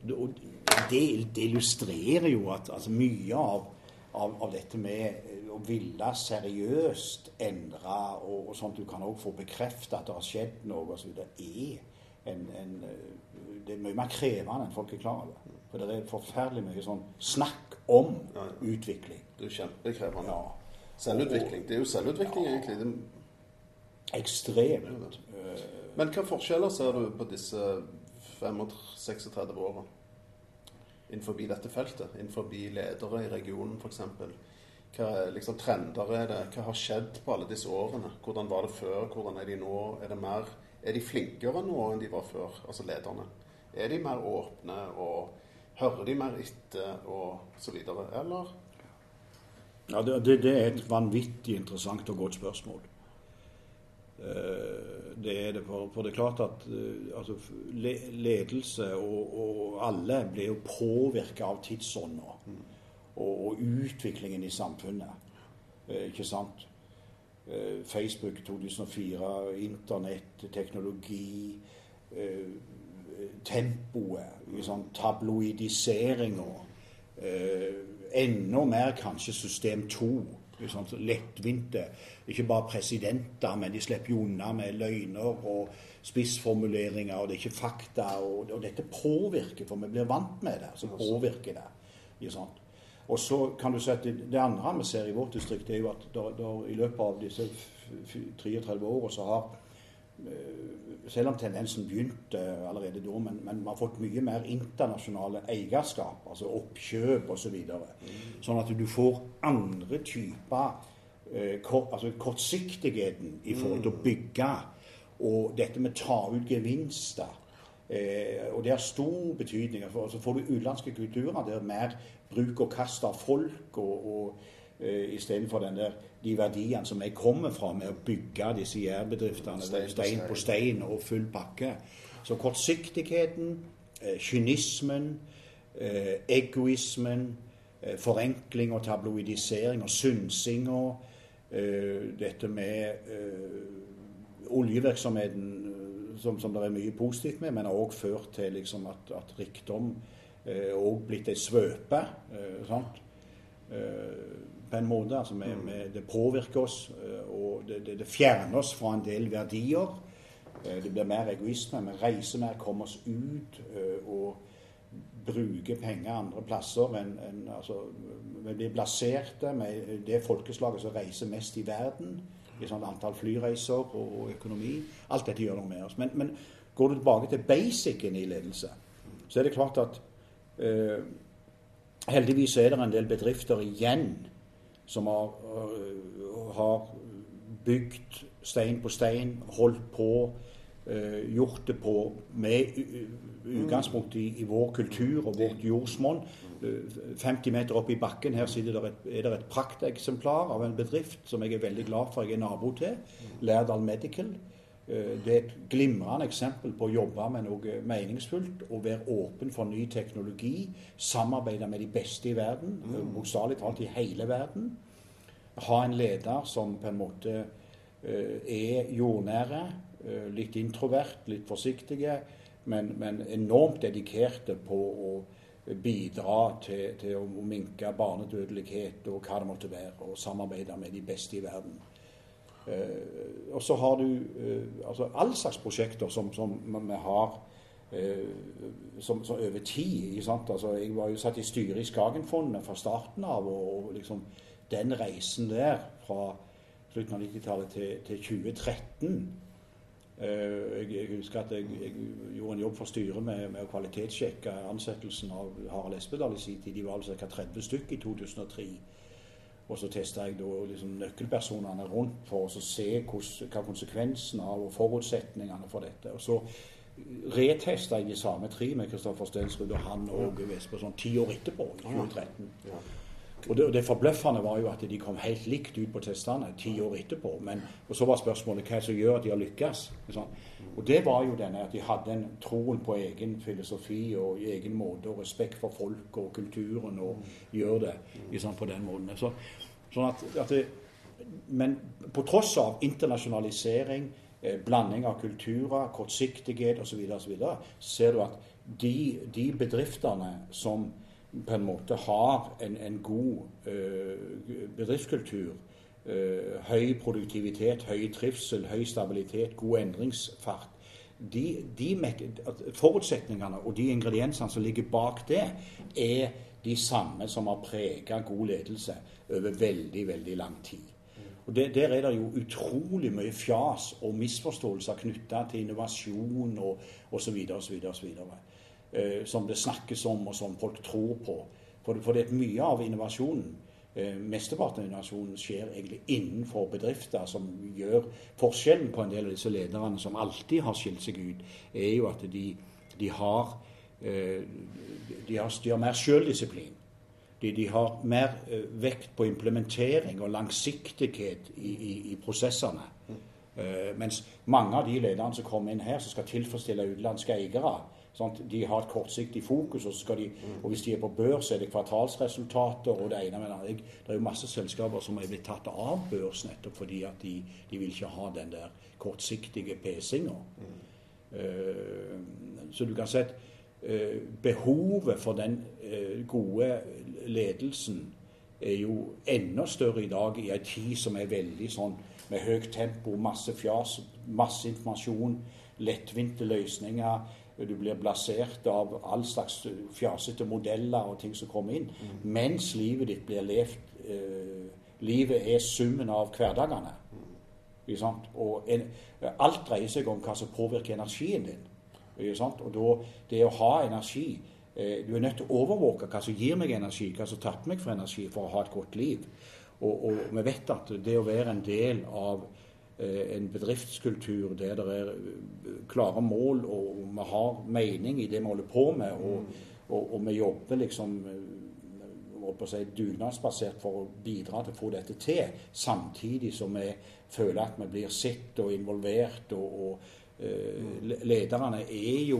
Det, det illustrerer jo at altså, mye av, av, av dette med å ville seriøst endre, og, og at du kan også få bekreftet at det har skjedd noe osv., er en, en, det er mye mer krevende enn folk er klar over. For det er forferdelig mye sånn snakk om Ja, ja. utvikling. Det er kjempekrevende. Ja. Selvutvikling. Det er jo selvutvikling, egentlig. Det, Ekstremt. men hvilke forskjeller ser du på disse 35-36 årene innenfor dette feltet? Innenfor ledere i regionen, f.eks. Hva liksom trender er det? Hva har skjedd på alle disse årene? Hvordan var det før? Hvordan er de nå? Er, mer, er de flinkere nå enn de var før, altså lederne? Er de mer åpne, og hører de mer etter, og så videre? Eller? Ja, det, det er et vanvittig interessant og godt spørsmål. Eh, Det er det, for, for det er klart at eh, altså, ledelse og, og alle blir jo påvirka av tidsånda og, og utviklingen i samfunnet. Eh, Ikke sant? Facebook 2004, internett, teknologi, tempoet, liksom, tabloidiseringa. Eh, enda mer kanskje system 2. Så Lettvinte. Ikke bare presidenter, men de slipper jo unna med løgner og spissformuleringer, og det er ikke fakta. Og, og dette påvirker, for vi blir vant med det. Så påvirker det. ikke? Og så kan du si at det, andre vi ser i vårt distrikt, er jo at der, der, i løpet av disse f- f- 33 åra så har selv om tendensen begynte allerede da, men, men vi har fått mye mer internasjonale eierskap, altså oppkjøp osv. Så videre. sånn at du får andre typer eh, kort, altså kortsiktigheten i forhold til å bygge. Og dette med ta ut gevinster. Eh, og det har stor betydning. For så får du utenlandske kulturer der mer bruk og kast av folk, og, og eh, istedenfor den der, de verdiene som jeg kommer fra med å bygge disse jærbedriftene Stein Stein, på stein og full pakke. Så kortsiktigheten, eh, kynismen, eh, egoismen, eh, forenkling og tabloidisering og synsinga, eh, dette med eh, oljevirksomheten som, som det er mye positivt med, men har òg ført til liksom, at, at rikdom òg blitt ei svøpe. Eh, sant? Eh, på en måte. Altså med, vi, det påvirker oss, eh, og det, det, det fjerner oss fra en del verdier. Eh, Det blir mer egoisme. Vi reiser mer, kommer oss ut eh, og bruker penger andre plasser En, en, altså, Vi blir blaserte med det folkeslaget som reiser mest i verden. I sånn antall flyreiser og, og økonomi. Alt dette gjør noe med oss. Men, men går du tilbake til basicen i ledelse, så er det klart at eh, heldigvis er det en del bedrifter igjen som har, øh, har bygd stein på stein, holdt på, uh, gjort det på med utgangspunkt i, i vår kultur og vårt jordsmonn. Uh, 50 meter opp i bakken her der et, er det et prakteksemplar av en bedrift som jeg er veldig glad for jeg er nabo til, Lærdal Medical. Eh, Det er et glimrende eksempel på å jobbe med noe meningsfullt og være åpen for ny teknologi. Samarbeide med de beste i verden, eh, bokstavelig talt i hele verden. Ha en leder som på en måte eh, er jordnære, litt introvert, litt forsiktige, men, men enormt dedikerte på å bidra til, til å minke barnedødelighet og hva det måtte være, og samarbeide med de beste i verden. Eh, og så har du eh, altså all slags prosjekter som, som vi har eh, som, som over tid. Ikke sant? Altså, jeg var jo satt i styret i Skagenfondet fra starten av, og, liksom den reisen der fra slutten av 90-tallet til, til 2013 eh, jeg, jeg husker at jeg, jeg gjorde en jobb for styret med, med å kvalitetssjekke ansettelsen av Harald Espedal i sin tid. De var altså ca. 30 stykker i 2003. Og så testa jeg da liksom nøkkelpersonene rundt for å se hva konsekvensene av og forutsetningene for dette. Og så retesta jeg de samme tre med Kristoffer Stensrud og han og Åge Vesper sånn ti år etterpå, i 2013. Ja. Og det, det forbløffende var jo at de kom helt likt ut på testene ti år etterpå. Men, og så var spørsmålet hva som gjør at de har lykkes. Sånn. Og det var jo denne at de hadde en troen på egen filosofi og egen måte og respekt for folk og kulturen og gjør det liksom, på den måten. Så, sånn at, at det, men på tross av internasjonalisering, eh, blanding av kulturer, kortsiktighet osv., så, og så, videre, ser du at de, de bedriftene som på en måte har en, en god eh, bedriftskultur, høy produktivitet, høy trivsel, høy stabilitet, god endringsfart de, de Forutsetningene og de ingrediensene som ligger bak det, er de samme som har prega god ledelse over veldig, veldig lang tid. Og det, Der er det jo utrolig mye fjas og misforståelser knytta til innovasjon og osv. osv. osv eh, som det snakkes om, og som folk tror på. For, for det mye av innovasjonen eh, Mesteparten av innovasjonen skjer egentlig innenfor bedrifter, som gjør forskjellen på en del av disse lederne som alltid har skilt seg ut, er jo at de, de har eh, de har, de har mer sjøldisiplin. De, de, har mer eh, vekt på implementering og langsiktighet i, i, i prosessene. Uh, mens mange av de lederne som kommer inn her, som skal tilfredsstille utenlandske eiere, Sånn de har et kortsiktig fokus, og, de, og, hvis de er på børs, er det kvartalsresultater og det ene med det. Det er jo masse selskaper som er blitt tatt av børs nettopp fordi at de, de vil ikke ha den der kortsiktige pesinga. Mm. Uh, så du kan se at uh, behovet for den uh, gode ledelsen er jo enda større i dag i ei tid som er veldig sånn med høyt tempo, masse fjas, masse informasjon, lettvinte løsninger du blir blasert av all slags fjasete modeller og ting som kommer inn. Mm. Mens livet ditt blir levd eh, Livet er summen av hverdagene. Mm. Og en, alt dreier seg om hva som påvirker energien din. Og da, det å ha energi eh, Du er nødt til å overvåke hva som gir meg energi, hva som tapper meg for energi for å ha et godt liv. Og, og vi vet at det å være en del av en bedriftskultur der det er eh, klare mål, og vi har mening i det vi holder på med. Og, og, og vi jobber liksom eh, si, dugnadsbasert for å bidra til å få dette til, samtidig som vi føler at vi blir sett og involvert. Og, og uh, lederne er jo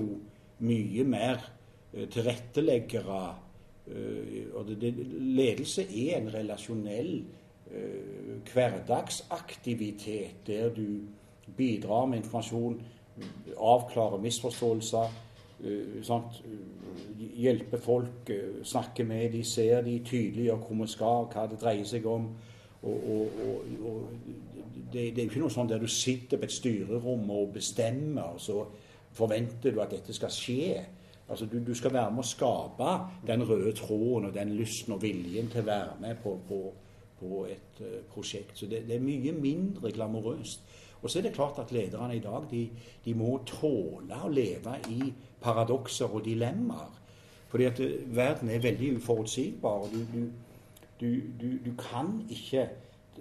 mye mer tilretteleggere. Og det, det, ledelse er en relasjonell Eh, hverdagsaktivitet der du bidrar med informasjon, avklarer misforståelser, uh, hjelper folk, uh, snakker med dem, ser dem, tydeliggjør hvor vi skal, hva det dreier seg om. Og, og, og, og det, det, er jo ikke noe sånn der du sitter på et styrerom og bestemmer, og så forventer du at dette skal skje. Altså, du, du skal være med å skape den røde tråden og den lysten og viljen til å være med på, på på et uh, prosjekt. Så det, det, er mye mindre glamorøst. Og så er det klart at lederne i dag de, de må tåle å leve i paradokser og dilemmaer. Fordi at uh, verden er veldig uforutsigbar. og du, du, du, du kan ikke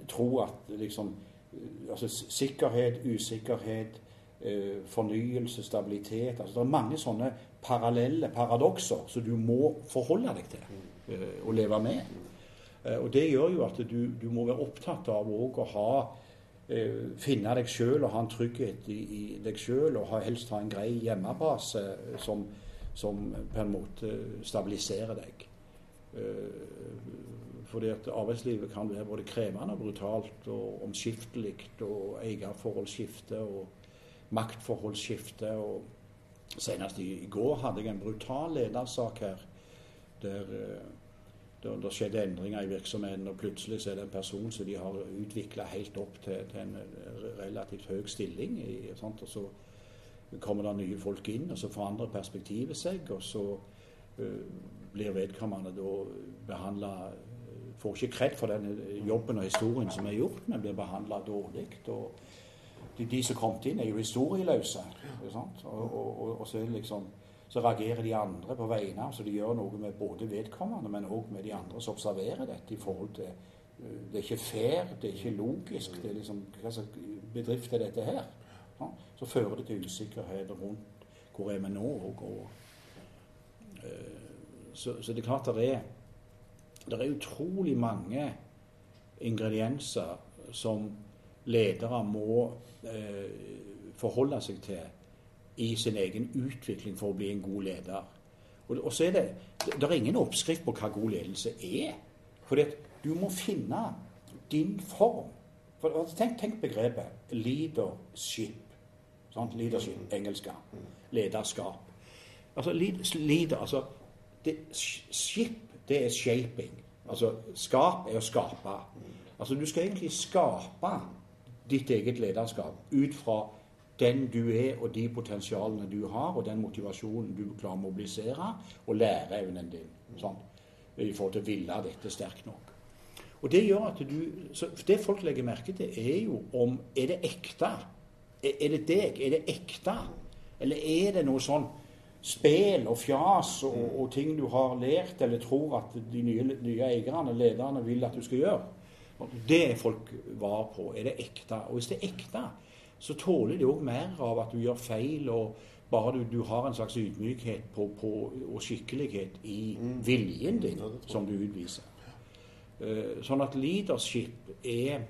tro at liksom uh, altså Sikkerhet, usikkerhet, fornyelse, stabilitet altså Det er mange sånne parallelle paradokser som du må forholde deg til og leve med. Eh, og Det gjør jo at du, du må være opptatt av å ha eh, finne deg sjøl og ha en trygghet i, i deg sjøl, og helst ha en grei hjemmebase eh, som, som, på en måte stabiliserer deg. Fordi at arbeidslivet kan være både krevende og brutalt og omskiftelig, og eierforhold skifter, og maktforhold skifter. og Senest i, går hadde jeg en brutal ledersak her der det, det skjedde endringer i virksomheten, og plutselig så er det en person som de har utvikla helt opp til, til, en relativt høy stilling. I, og så kommer det nye folk inn, og så forandrer perspektivet seg. Og så uh, blir vedkommende da behandla Får ikke kred for den jobben og historien som er gjort, men blir behandla dårlig. Og de, de som kom inn, er jo historieløse. Og, og, og, og så er det liksom så reagerer de andre på vegne av. Så de gjør noe med både vedkommende, men òg med de andre som observerer dette i forhold til uh, Det er ikke fair, det er ikke logisk. det er liksom, Hva slags bedrift er dette her? Ja, så fører det til usikkerhet rundt hvor er vi nå? Og, og, eh, så, så, det er klart det er, det er utrolig mange ingredienser som ledere må eh, forholde seg til i sin egen utvikling for å bli en god leder. Og, og så er det Det er ingen oppskrift på hva god ledelse er. For du må finne din form. For, tenk, tenk begrepet leadership. Sant? Leadership, engelsk. Lederskap. Altså, leader, altså det, Ship, det er shaping. Altså, skap er å skape. Altså, du skal egentlig skape ditt eget lederskap ut fra den du er, og de potensialene du har, og den motivasjonen du klarer å mobilisere, og læreevnen din. Sånn, I forhold til å ville dette sterkt nok. Og Det gjør at du, det folk legger merke til, er jo om Er det ekte? Er, er det deg? Er det ekte? Eller er det noe sånn spel og fjas og, og, ting du har lært eller tror at de nye, nye eierne, lederne, vil at du skal gjøre? Det er folk var på. Er det ekte? Og hvis det er ekte, så tåler de òg mer av at du gjør feil, og bare du, du har en slags ydmykhet på, på, og skikkelighet i mm. viljen din ja, som du utviser. Uh, sånn at leadership er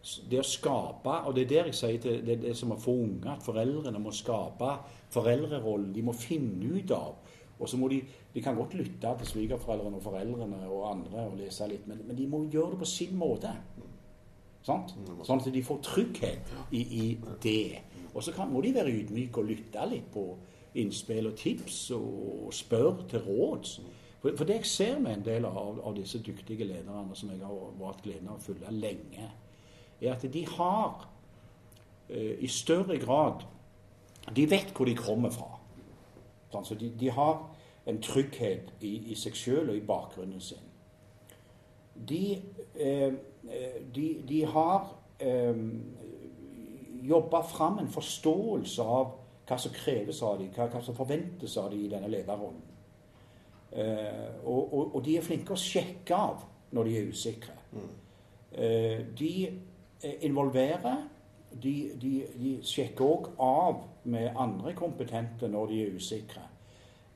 det å skape Og det er der jeg sier til det, det som å få unge, at foreldrene må skape foreldrerollen. De må finne ut av. Og så må de De kan godt lytte til svigerforeldrene og foreldrene og andre og lese litt, men, men de må gjøre det på sin måte. Sant? Mm, sånn at de får trygghet i, i det. Og så må de være ydmyke og lytte litt på innspill og tips og spørre til råds. For, for, det jeg ser med en del av, av disse dyktige lederne som jeg har hatt gleden av å følge lenge, er at de har eh, i større grad De vet hvor de kommer fra. Sånn, så de, de, har en trygghet i, i seg sjøl og i bakgrunnen sin. De Eh, de, de har eh, jobba fram en forståelse av hva som kreves av dem, hva, hva, som forventes av dem i denne lederrollen. Eh, og, og, og, de er flinke å sjekke av når de er usikre. Mm. Eh, de involverer. De, de, de sjekker òg av med andre kompetente når de er usikre.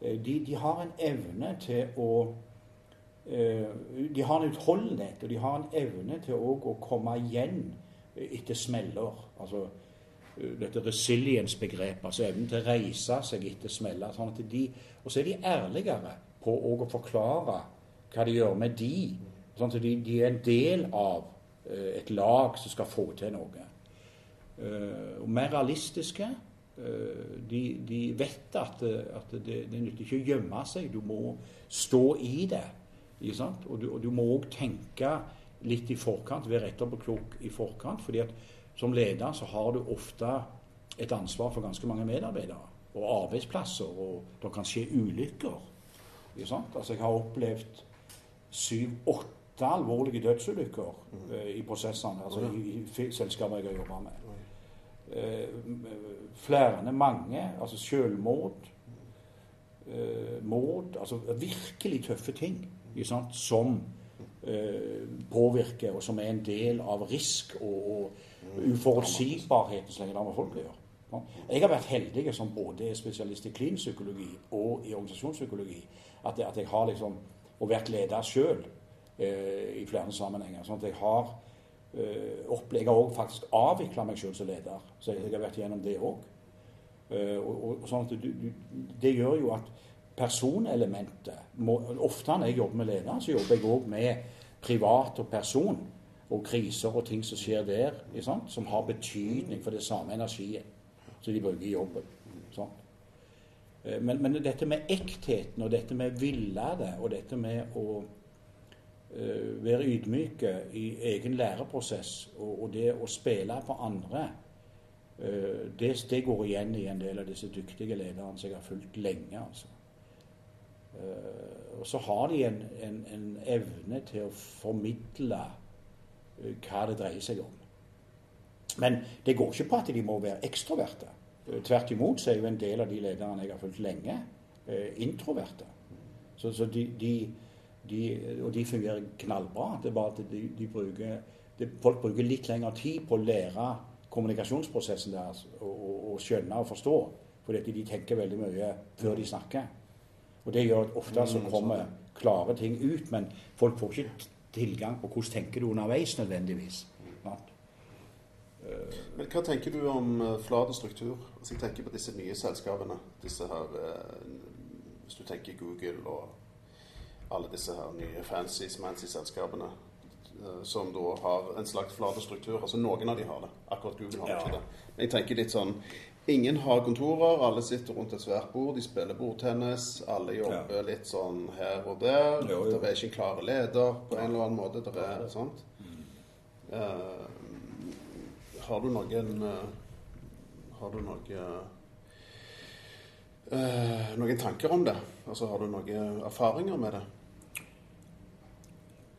Eh, de, de har en evne til å Eh, de har en utholdenhet, og de har en evne til å komme igjen etter smeller. Altså eh, dette resilience-begrepet, altså evnen til å reise seg etter smeller. Sånn og så er de ærligere på å forklare hva de gjør med de. Sånn at de, de, er en del av eh, et lag som skal få til noe. Og mer realistiske. De, de vet at, at det, det nytter ikke å gjemme seg. Du må stå i det. Og du, og du, må òg tenke litt i forkant, være etterpåklok i forkant. fordi at som leder så har du ofte et ansvar for ganske mange medarbeidere og arbeidsplasser, og det kan skje ulykker. Altså, jeg har opplevd syv-åtte alvorlige dødsulykker mm. uh, i prosessene, altså i, i selskaper jeg har jobba med. Uh, flere, mange. Altså selvmord, uh, mord Altså virkelig tøffe ting sant, som eh, påvirker, og som er en del av risk og, og uforutsigbarheten så lenge det har med folk å gjøre. Jeg har vært heldig som både er spesialist i klinisk psykologi og i organisasjonspsykologi, at, at jeg har liksom, og vært leder sjøl eh, i flere sammenhenger. sånn at jeg har eh, Jeg har òg faktisk avvikla meg sjøl som leder, så jeg, jeg har vært gjennom det òg. Eh, og, og, sånn det gjør jo at personelementet Ofte når jeg jobber med ledere, så jobber jeg òg med privat og person. Og kriser og ting som skjer der, som har betydning for det samme energiet som de bruker i jobben. Eh, men, men, dette med ektheten og dette med villede og dette med å uh, være ydmyke i egen læreprosess og, og det å spille på andre, uh, det, det, går igjen i en del av disse dyktige lederne som jeg har fulgt lenge. altså. Eh, og så har de en, en, en, evne til å formidle eh, hva det dreier seg om. Men det går ikke på at de må være ekstroverte. Eh, tvert imot så er jo en del av de lederne jeg har fulgt lenge, introverte. Så, så de, de, de, og de fungerer knallbra. Det er bare at de, bruker, folk bruker litt lengre tid på å lære kommunikasjonsprosessen deres og, og, og skjønne og forstå Fordi de tenker veldig mye før de snakker. Og det gjør at ofte så kommer klare ting ut, men folk får ikke tilgang på hvordan tenker du underveis nødvendigvis. Men hva tenker du om uh, flat struktur? Altså, jeg tenker på disse nye selskapene. Disse her eh, Hvis du tenker Google og alle disse her nye fancy, smancy selskapene. eh, som da har en slags flat struktur. Altså Noen av de har det. Akkurat Google har Ja. ikke det. Men jeg tenker litt sånn Ingen har kontorer, alle sitter rundt et svært bord, de spiller bordtennis. Alle jobber litt sånn her og der. Jo, jo. Det er ikke en klar leder på en eller annen måte. Det er, sant? Eh, har du noen uh, Har du noe uh, Noen tanker om det? Altså Har du noen erfaringer med det?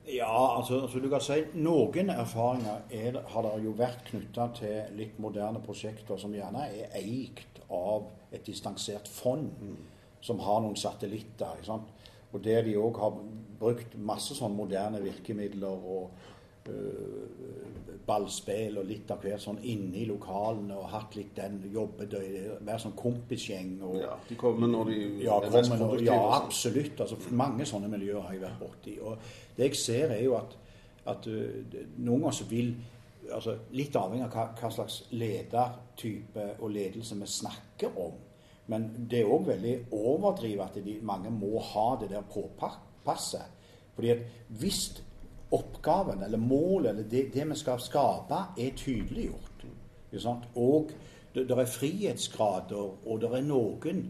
Ja, altså, altså du kan si noen erfaringer er, har det jo vært knytta til litt moderne prosjekter som gjerne er eikt av et distansert fond som har noen satellitter. ikke sant? Og der de òg har brukt masse sånn moderne virkemidler og ballspill og litt av hvert sånn inne i lokalene og hatt litt den jobbedøy, være sånn kompisgjeng. og Ja, De kommer når de ja, er mest produktive. ja, sånn. absolutt. Altså, mange sånne miljøer har jeg vært borti. Og det jeg ser, er jo at, at uh, noen ganger så vil altså, Litt avhengig av hva, hva slags ledertype og ledelse vi snakker om. Men det er òg veldig overdrivet at de, mange må ha det der påpasset. Fordi at hvis oppgaven eller målet eller det, det vi skal skape, er tydeliggjort, og det, det er frihetsgrader, og det er noen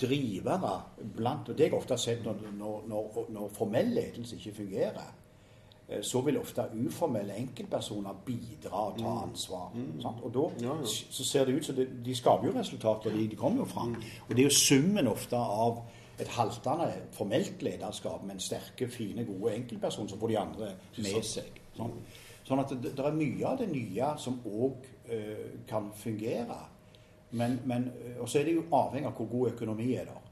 drivere blant Og det jeg ofte har sett når, når, når, når formell ledelse ikke fungerer, eh, så vil ofte uformelle enkeltpersoner bidra og ta ansvar. Sant? Og da Mm. Ja, ja. så ser det ut som de skaper jo resultater, de, de kommer jo fram. Og det er jo summen ofte av et haltende formelt lederskap, men sterke, fine, gode enkeltpersoner som får de andre med seg. Sånn, sånn at det, det er mye av det nye som òg kan fungere. Men, men, øh, og så er det jo avhengig av hvor god økonomi er der.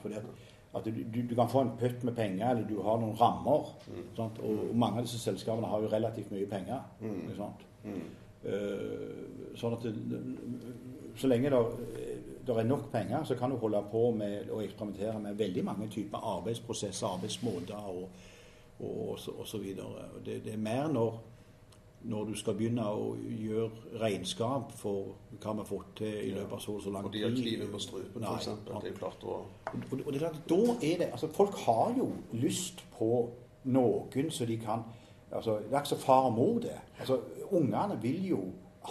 Fordi at, at du, du, du kan få en pøtt med penger, eller du har noen rammer. Sant? Og, og mange av disse selskapene har jo relativt mye penger. Ikke sant? Eh, sånn at det, så lenge det, det er nok penger, så kan du holde på med å eksperimentere med veldig mange typer arbeidsprosesser, arbeidsmåter og, og, og, så, videre. Det, det er mer når, når du skal begynne å gjøre regnskap for hva vi har fått til i løpet av så og så lang tid. Og de har kniven på strupen, f.eks. Det er klart å og, og det er klart, da er det, altså Folk har jo lyst på noen så de kan altså Det er ikke så far og mor, det. altså Ungene vil jo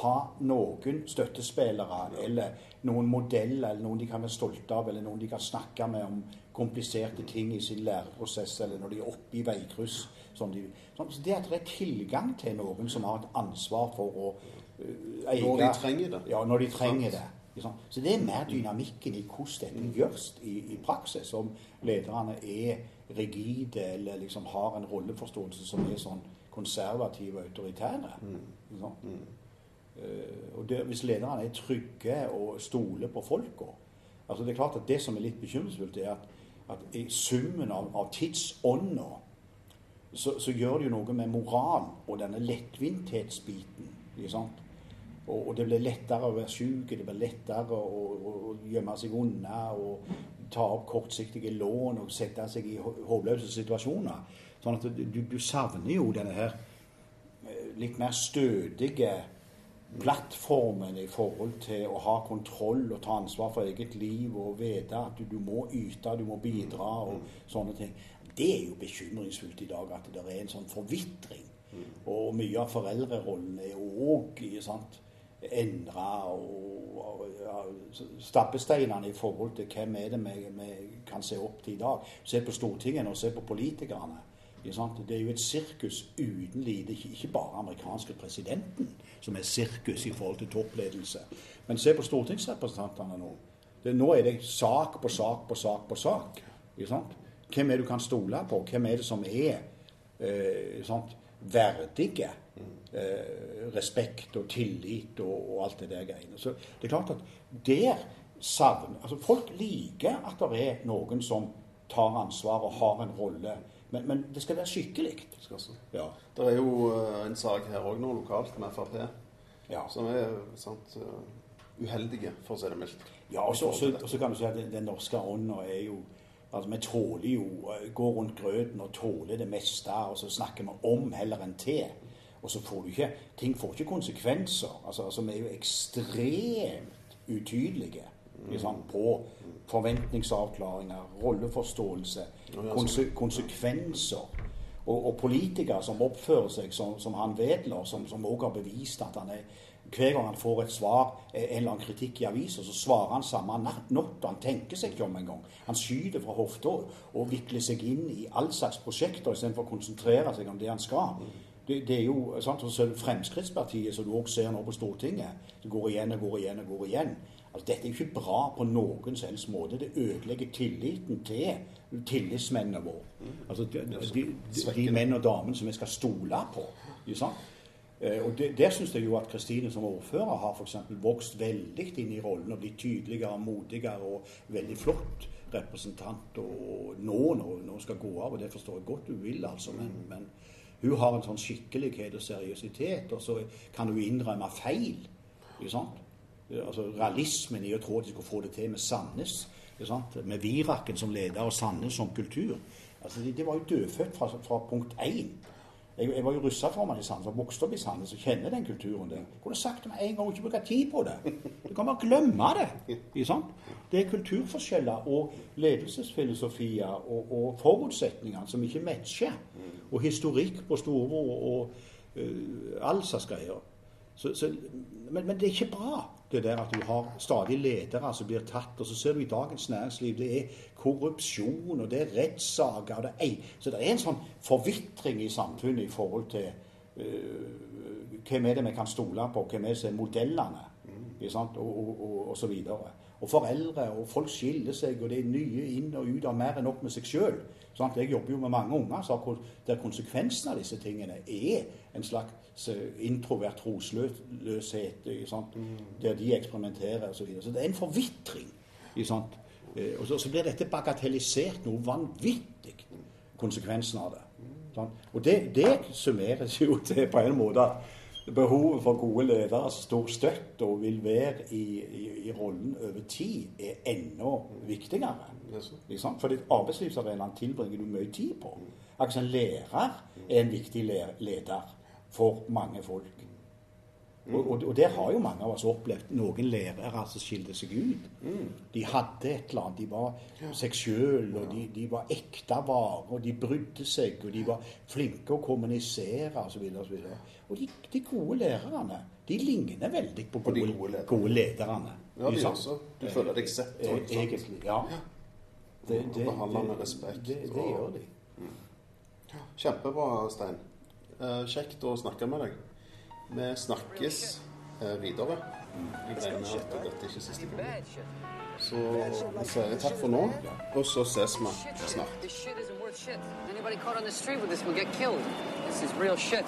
ha noen støttespillere eller noen modeller eller noen de kan være stolte av, eller noen de kan snakke med om kompliserte ting i sin læreprosess, eller når de er oppe i veikryss. Sånn de, sånn, så det at det er tilgang til noen som har et ansvar for å uh, eie Når de trenger det. Ja, når de trenger det. Liksom. Så det er mer dynamikken i hvordan dette gjøres i, i praksis. Om lederne er rigide eller liksom har en rolleforståelse som er sånn konservative og autoritære. Eh, og det, hvis lederne er trygge og stoler på folka altså Det er klart at det som er litt bekymringsfullt, er at, at i summen av, av tidsånda så, så gjør det jo noe med moral og denne lettvinthetsbiten. Og, og det blir lettere å være syk, det blir lettere å, å, å gjemme seg unna og ta opp kortsiktige lån og sette seg i hå- håpløse situasjoner. Sånn at du, du savner jo denne her eh, litt mer stødige plattformen i forhold til å ha kontroll og ta ansvar for eget liv og vite at du, du må yte, du må bidra og sånne ting. Det er jo bekymringsfullt i dag at det er en sånn forvitring. Og mye av foreldrerollen er òg endra og, og ja, stappesteinene i forhold til hvem er det vi, vi kan se opp til i dag. Se på Stortinget og se på politikerne. Det er jo et sirkus uten lite. Ikke, bare amerikanske presidenten som er sirkus i forhold til toppledelse. Men se på stortingsrepresentantene nå. Det, nå er det sak på sak på sak på sak. Hvem er det du kan stole på? Hvem er det som er eh, verdige? Eh, respekt og tillit og, og alt det der greiene. Så det er klart at der savner altså Folk liker at det er noen som tar ansvar og har en rolle. Men, men det skal være skikkelig. Ja. Det er jo eh, en sak her òg nå lokalt med Frp, Ja. som er sant, eh, uheldige, for å si det mildt. Ja, og så- kan du si at den, den norske ånda er jo Altså, Vi tåler jo går rundt grøten og tåler det meste, og så snakker vi om heller enn til. Og så får du ikke Ting får ikke konsekvenser. Altså, altså Vi er jo ekstremt utydelige sant, på forventningsavklaringer, rolleforståelse, konse, konsekvenser. Og, og politikere som oppfører seg som, som han Wedler, som også har bevist at han er hver gang han får et svar, en eller annen kritikk i avisa, så svarer han samme natt. Han tenker seg ikke om engang. Han skyter fra hofta og vikler seg inn i all slags prosjekter istedenfor å konsentrere seg om det han skal. Det, det er jo sant, Fremskrittspartiet, som du også ser nå på Stortinget, det går igjen og går igjen og går igjen. Altså, dette er ikke bra på noen helst måte. Det ødelegger tilliten til tillitsmennene våre. Altså, de, de, de, menn og damene som vi skal stole på. Eh, Og det, Der syns jeg jo at Kristine som ordfører har for vokst veldig inn i rollen og blitt tydeligere og modigere og veldig flott representant. Og nå, når hun skal gå av, og det forstår jeg godt hun vil, altså. Men, men hun har en sånn skikkelighet og seriøsitet, og så kan hun innrømme feil. Ikke sant? Altså Realismen i å tro at de skulle få det til med Sandnes, med Viraken som leder og Sandnes som kultur. Altså, de, de var jo dødfødt fra, fra punkt én. Jeg, jeg var jo russeformann i Sandnes og vokste opp i Sandnes og kjenner den kulturen der. Jeg kunne sagt det med en gang og ikke bruke tid på det. Du kan bare glemme det. Det er kulturforskjeller og ledelsesfilosofier og, og forutsetninger som ikke matcher. Og historikk på storbror og uh, Alsas greier. Så, så, men, men det er ikke bra, det der at du har stadig ledere som blir tatt. Og så ser du i Dagens Næringsliv det er korrupsjon, og det er rettssaker. er, Så det er en sånn forvitring i samfunnet i forhold til uh, hvem er det vi kan stole på, hvem er det som er modellene? Og, og, og, og så videre. Og foreldre og folk skiller seg, og det er nye inn og ut av mer enn nok med seg sjøl. Jeg jobber jo med mange unger så der konsekvensen av disse tingene er en slags eh, introvert trosløshet, der de eksperimenterer osv. Så, videre. så det er en forvitring. Eh, Og så, så blir dette bagatellisert noe vanvittig, konsekvensen av det. Sant? Og det, det summeres jo til på en måte at behovet for gode ledere som står støtt og vil være i, i, i rollen over tid, er enda viktigere. Liksom? For arbeidslivsarenaen tilbringer du mye tid på. Akkurat som en lærer er en viktig leder for mange folk. Og, og, og der har jo mange av oss opplevd noen lærere som skilte seg ut. De hadde et eller annet. De var seg sjøl, og de, de var ekte varer. Og de brydde seg, og de var flinke å kommunisere osv. Og, så videre. og de, de gode lærerne de ligner veldig på gode, de gode, lederne. gode lederne. Ja, de også. Du føler deg sett, Og, også. Egentlig, ja. Det, Og behandler med respekt, Det, det det gjør de. Kjempebra, Stein. Eh, kjekt å snakke med deg. Vi snakkes eh, videre. Jeg regner med at dette ikke er siste gang. Så vi sier takk for nå, og så ses vi snart. Anybody caught on the street with this will get killed. This is real shit.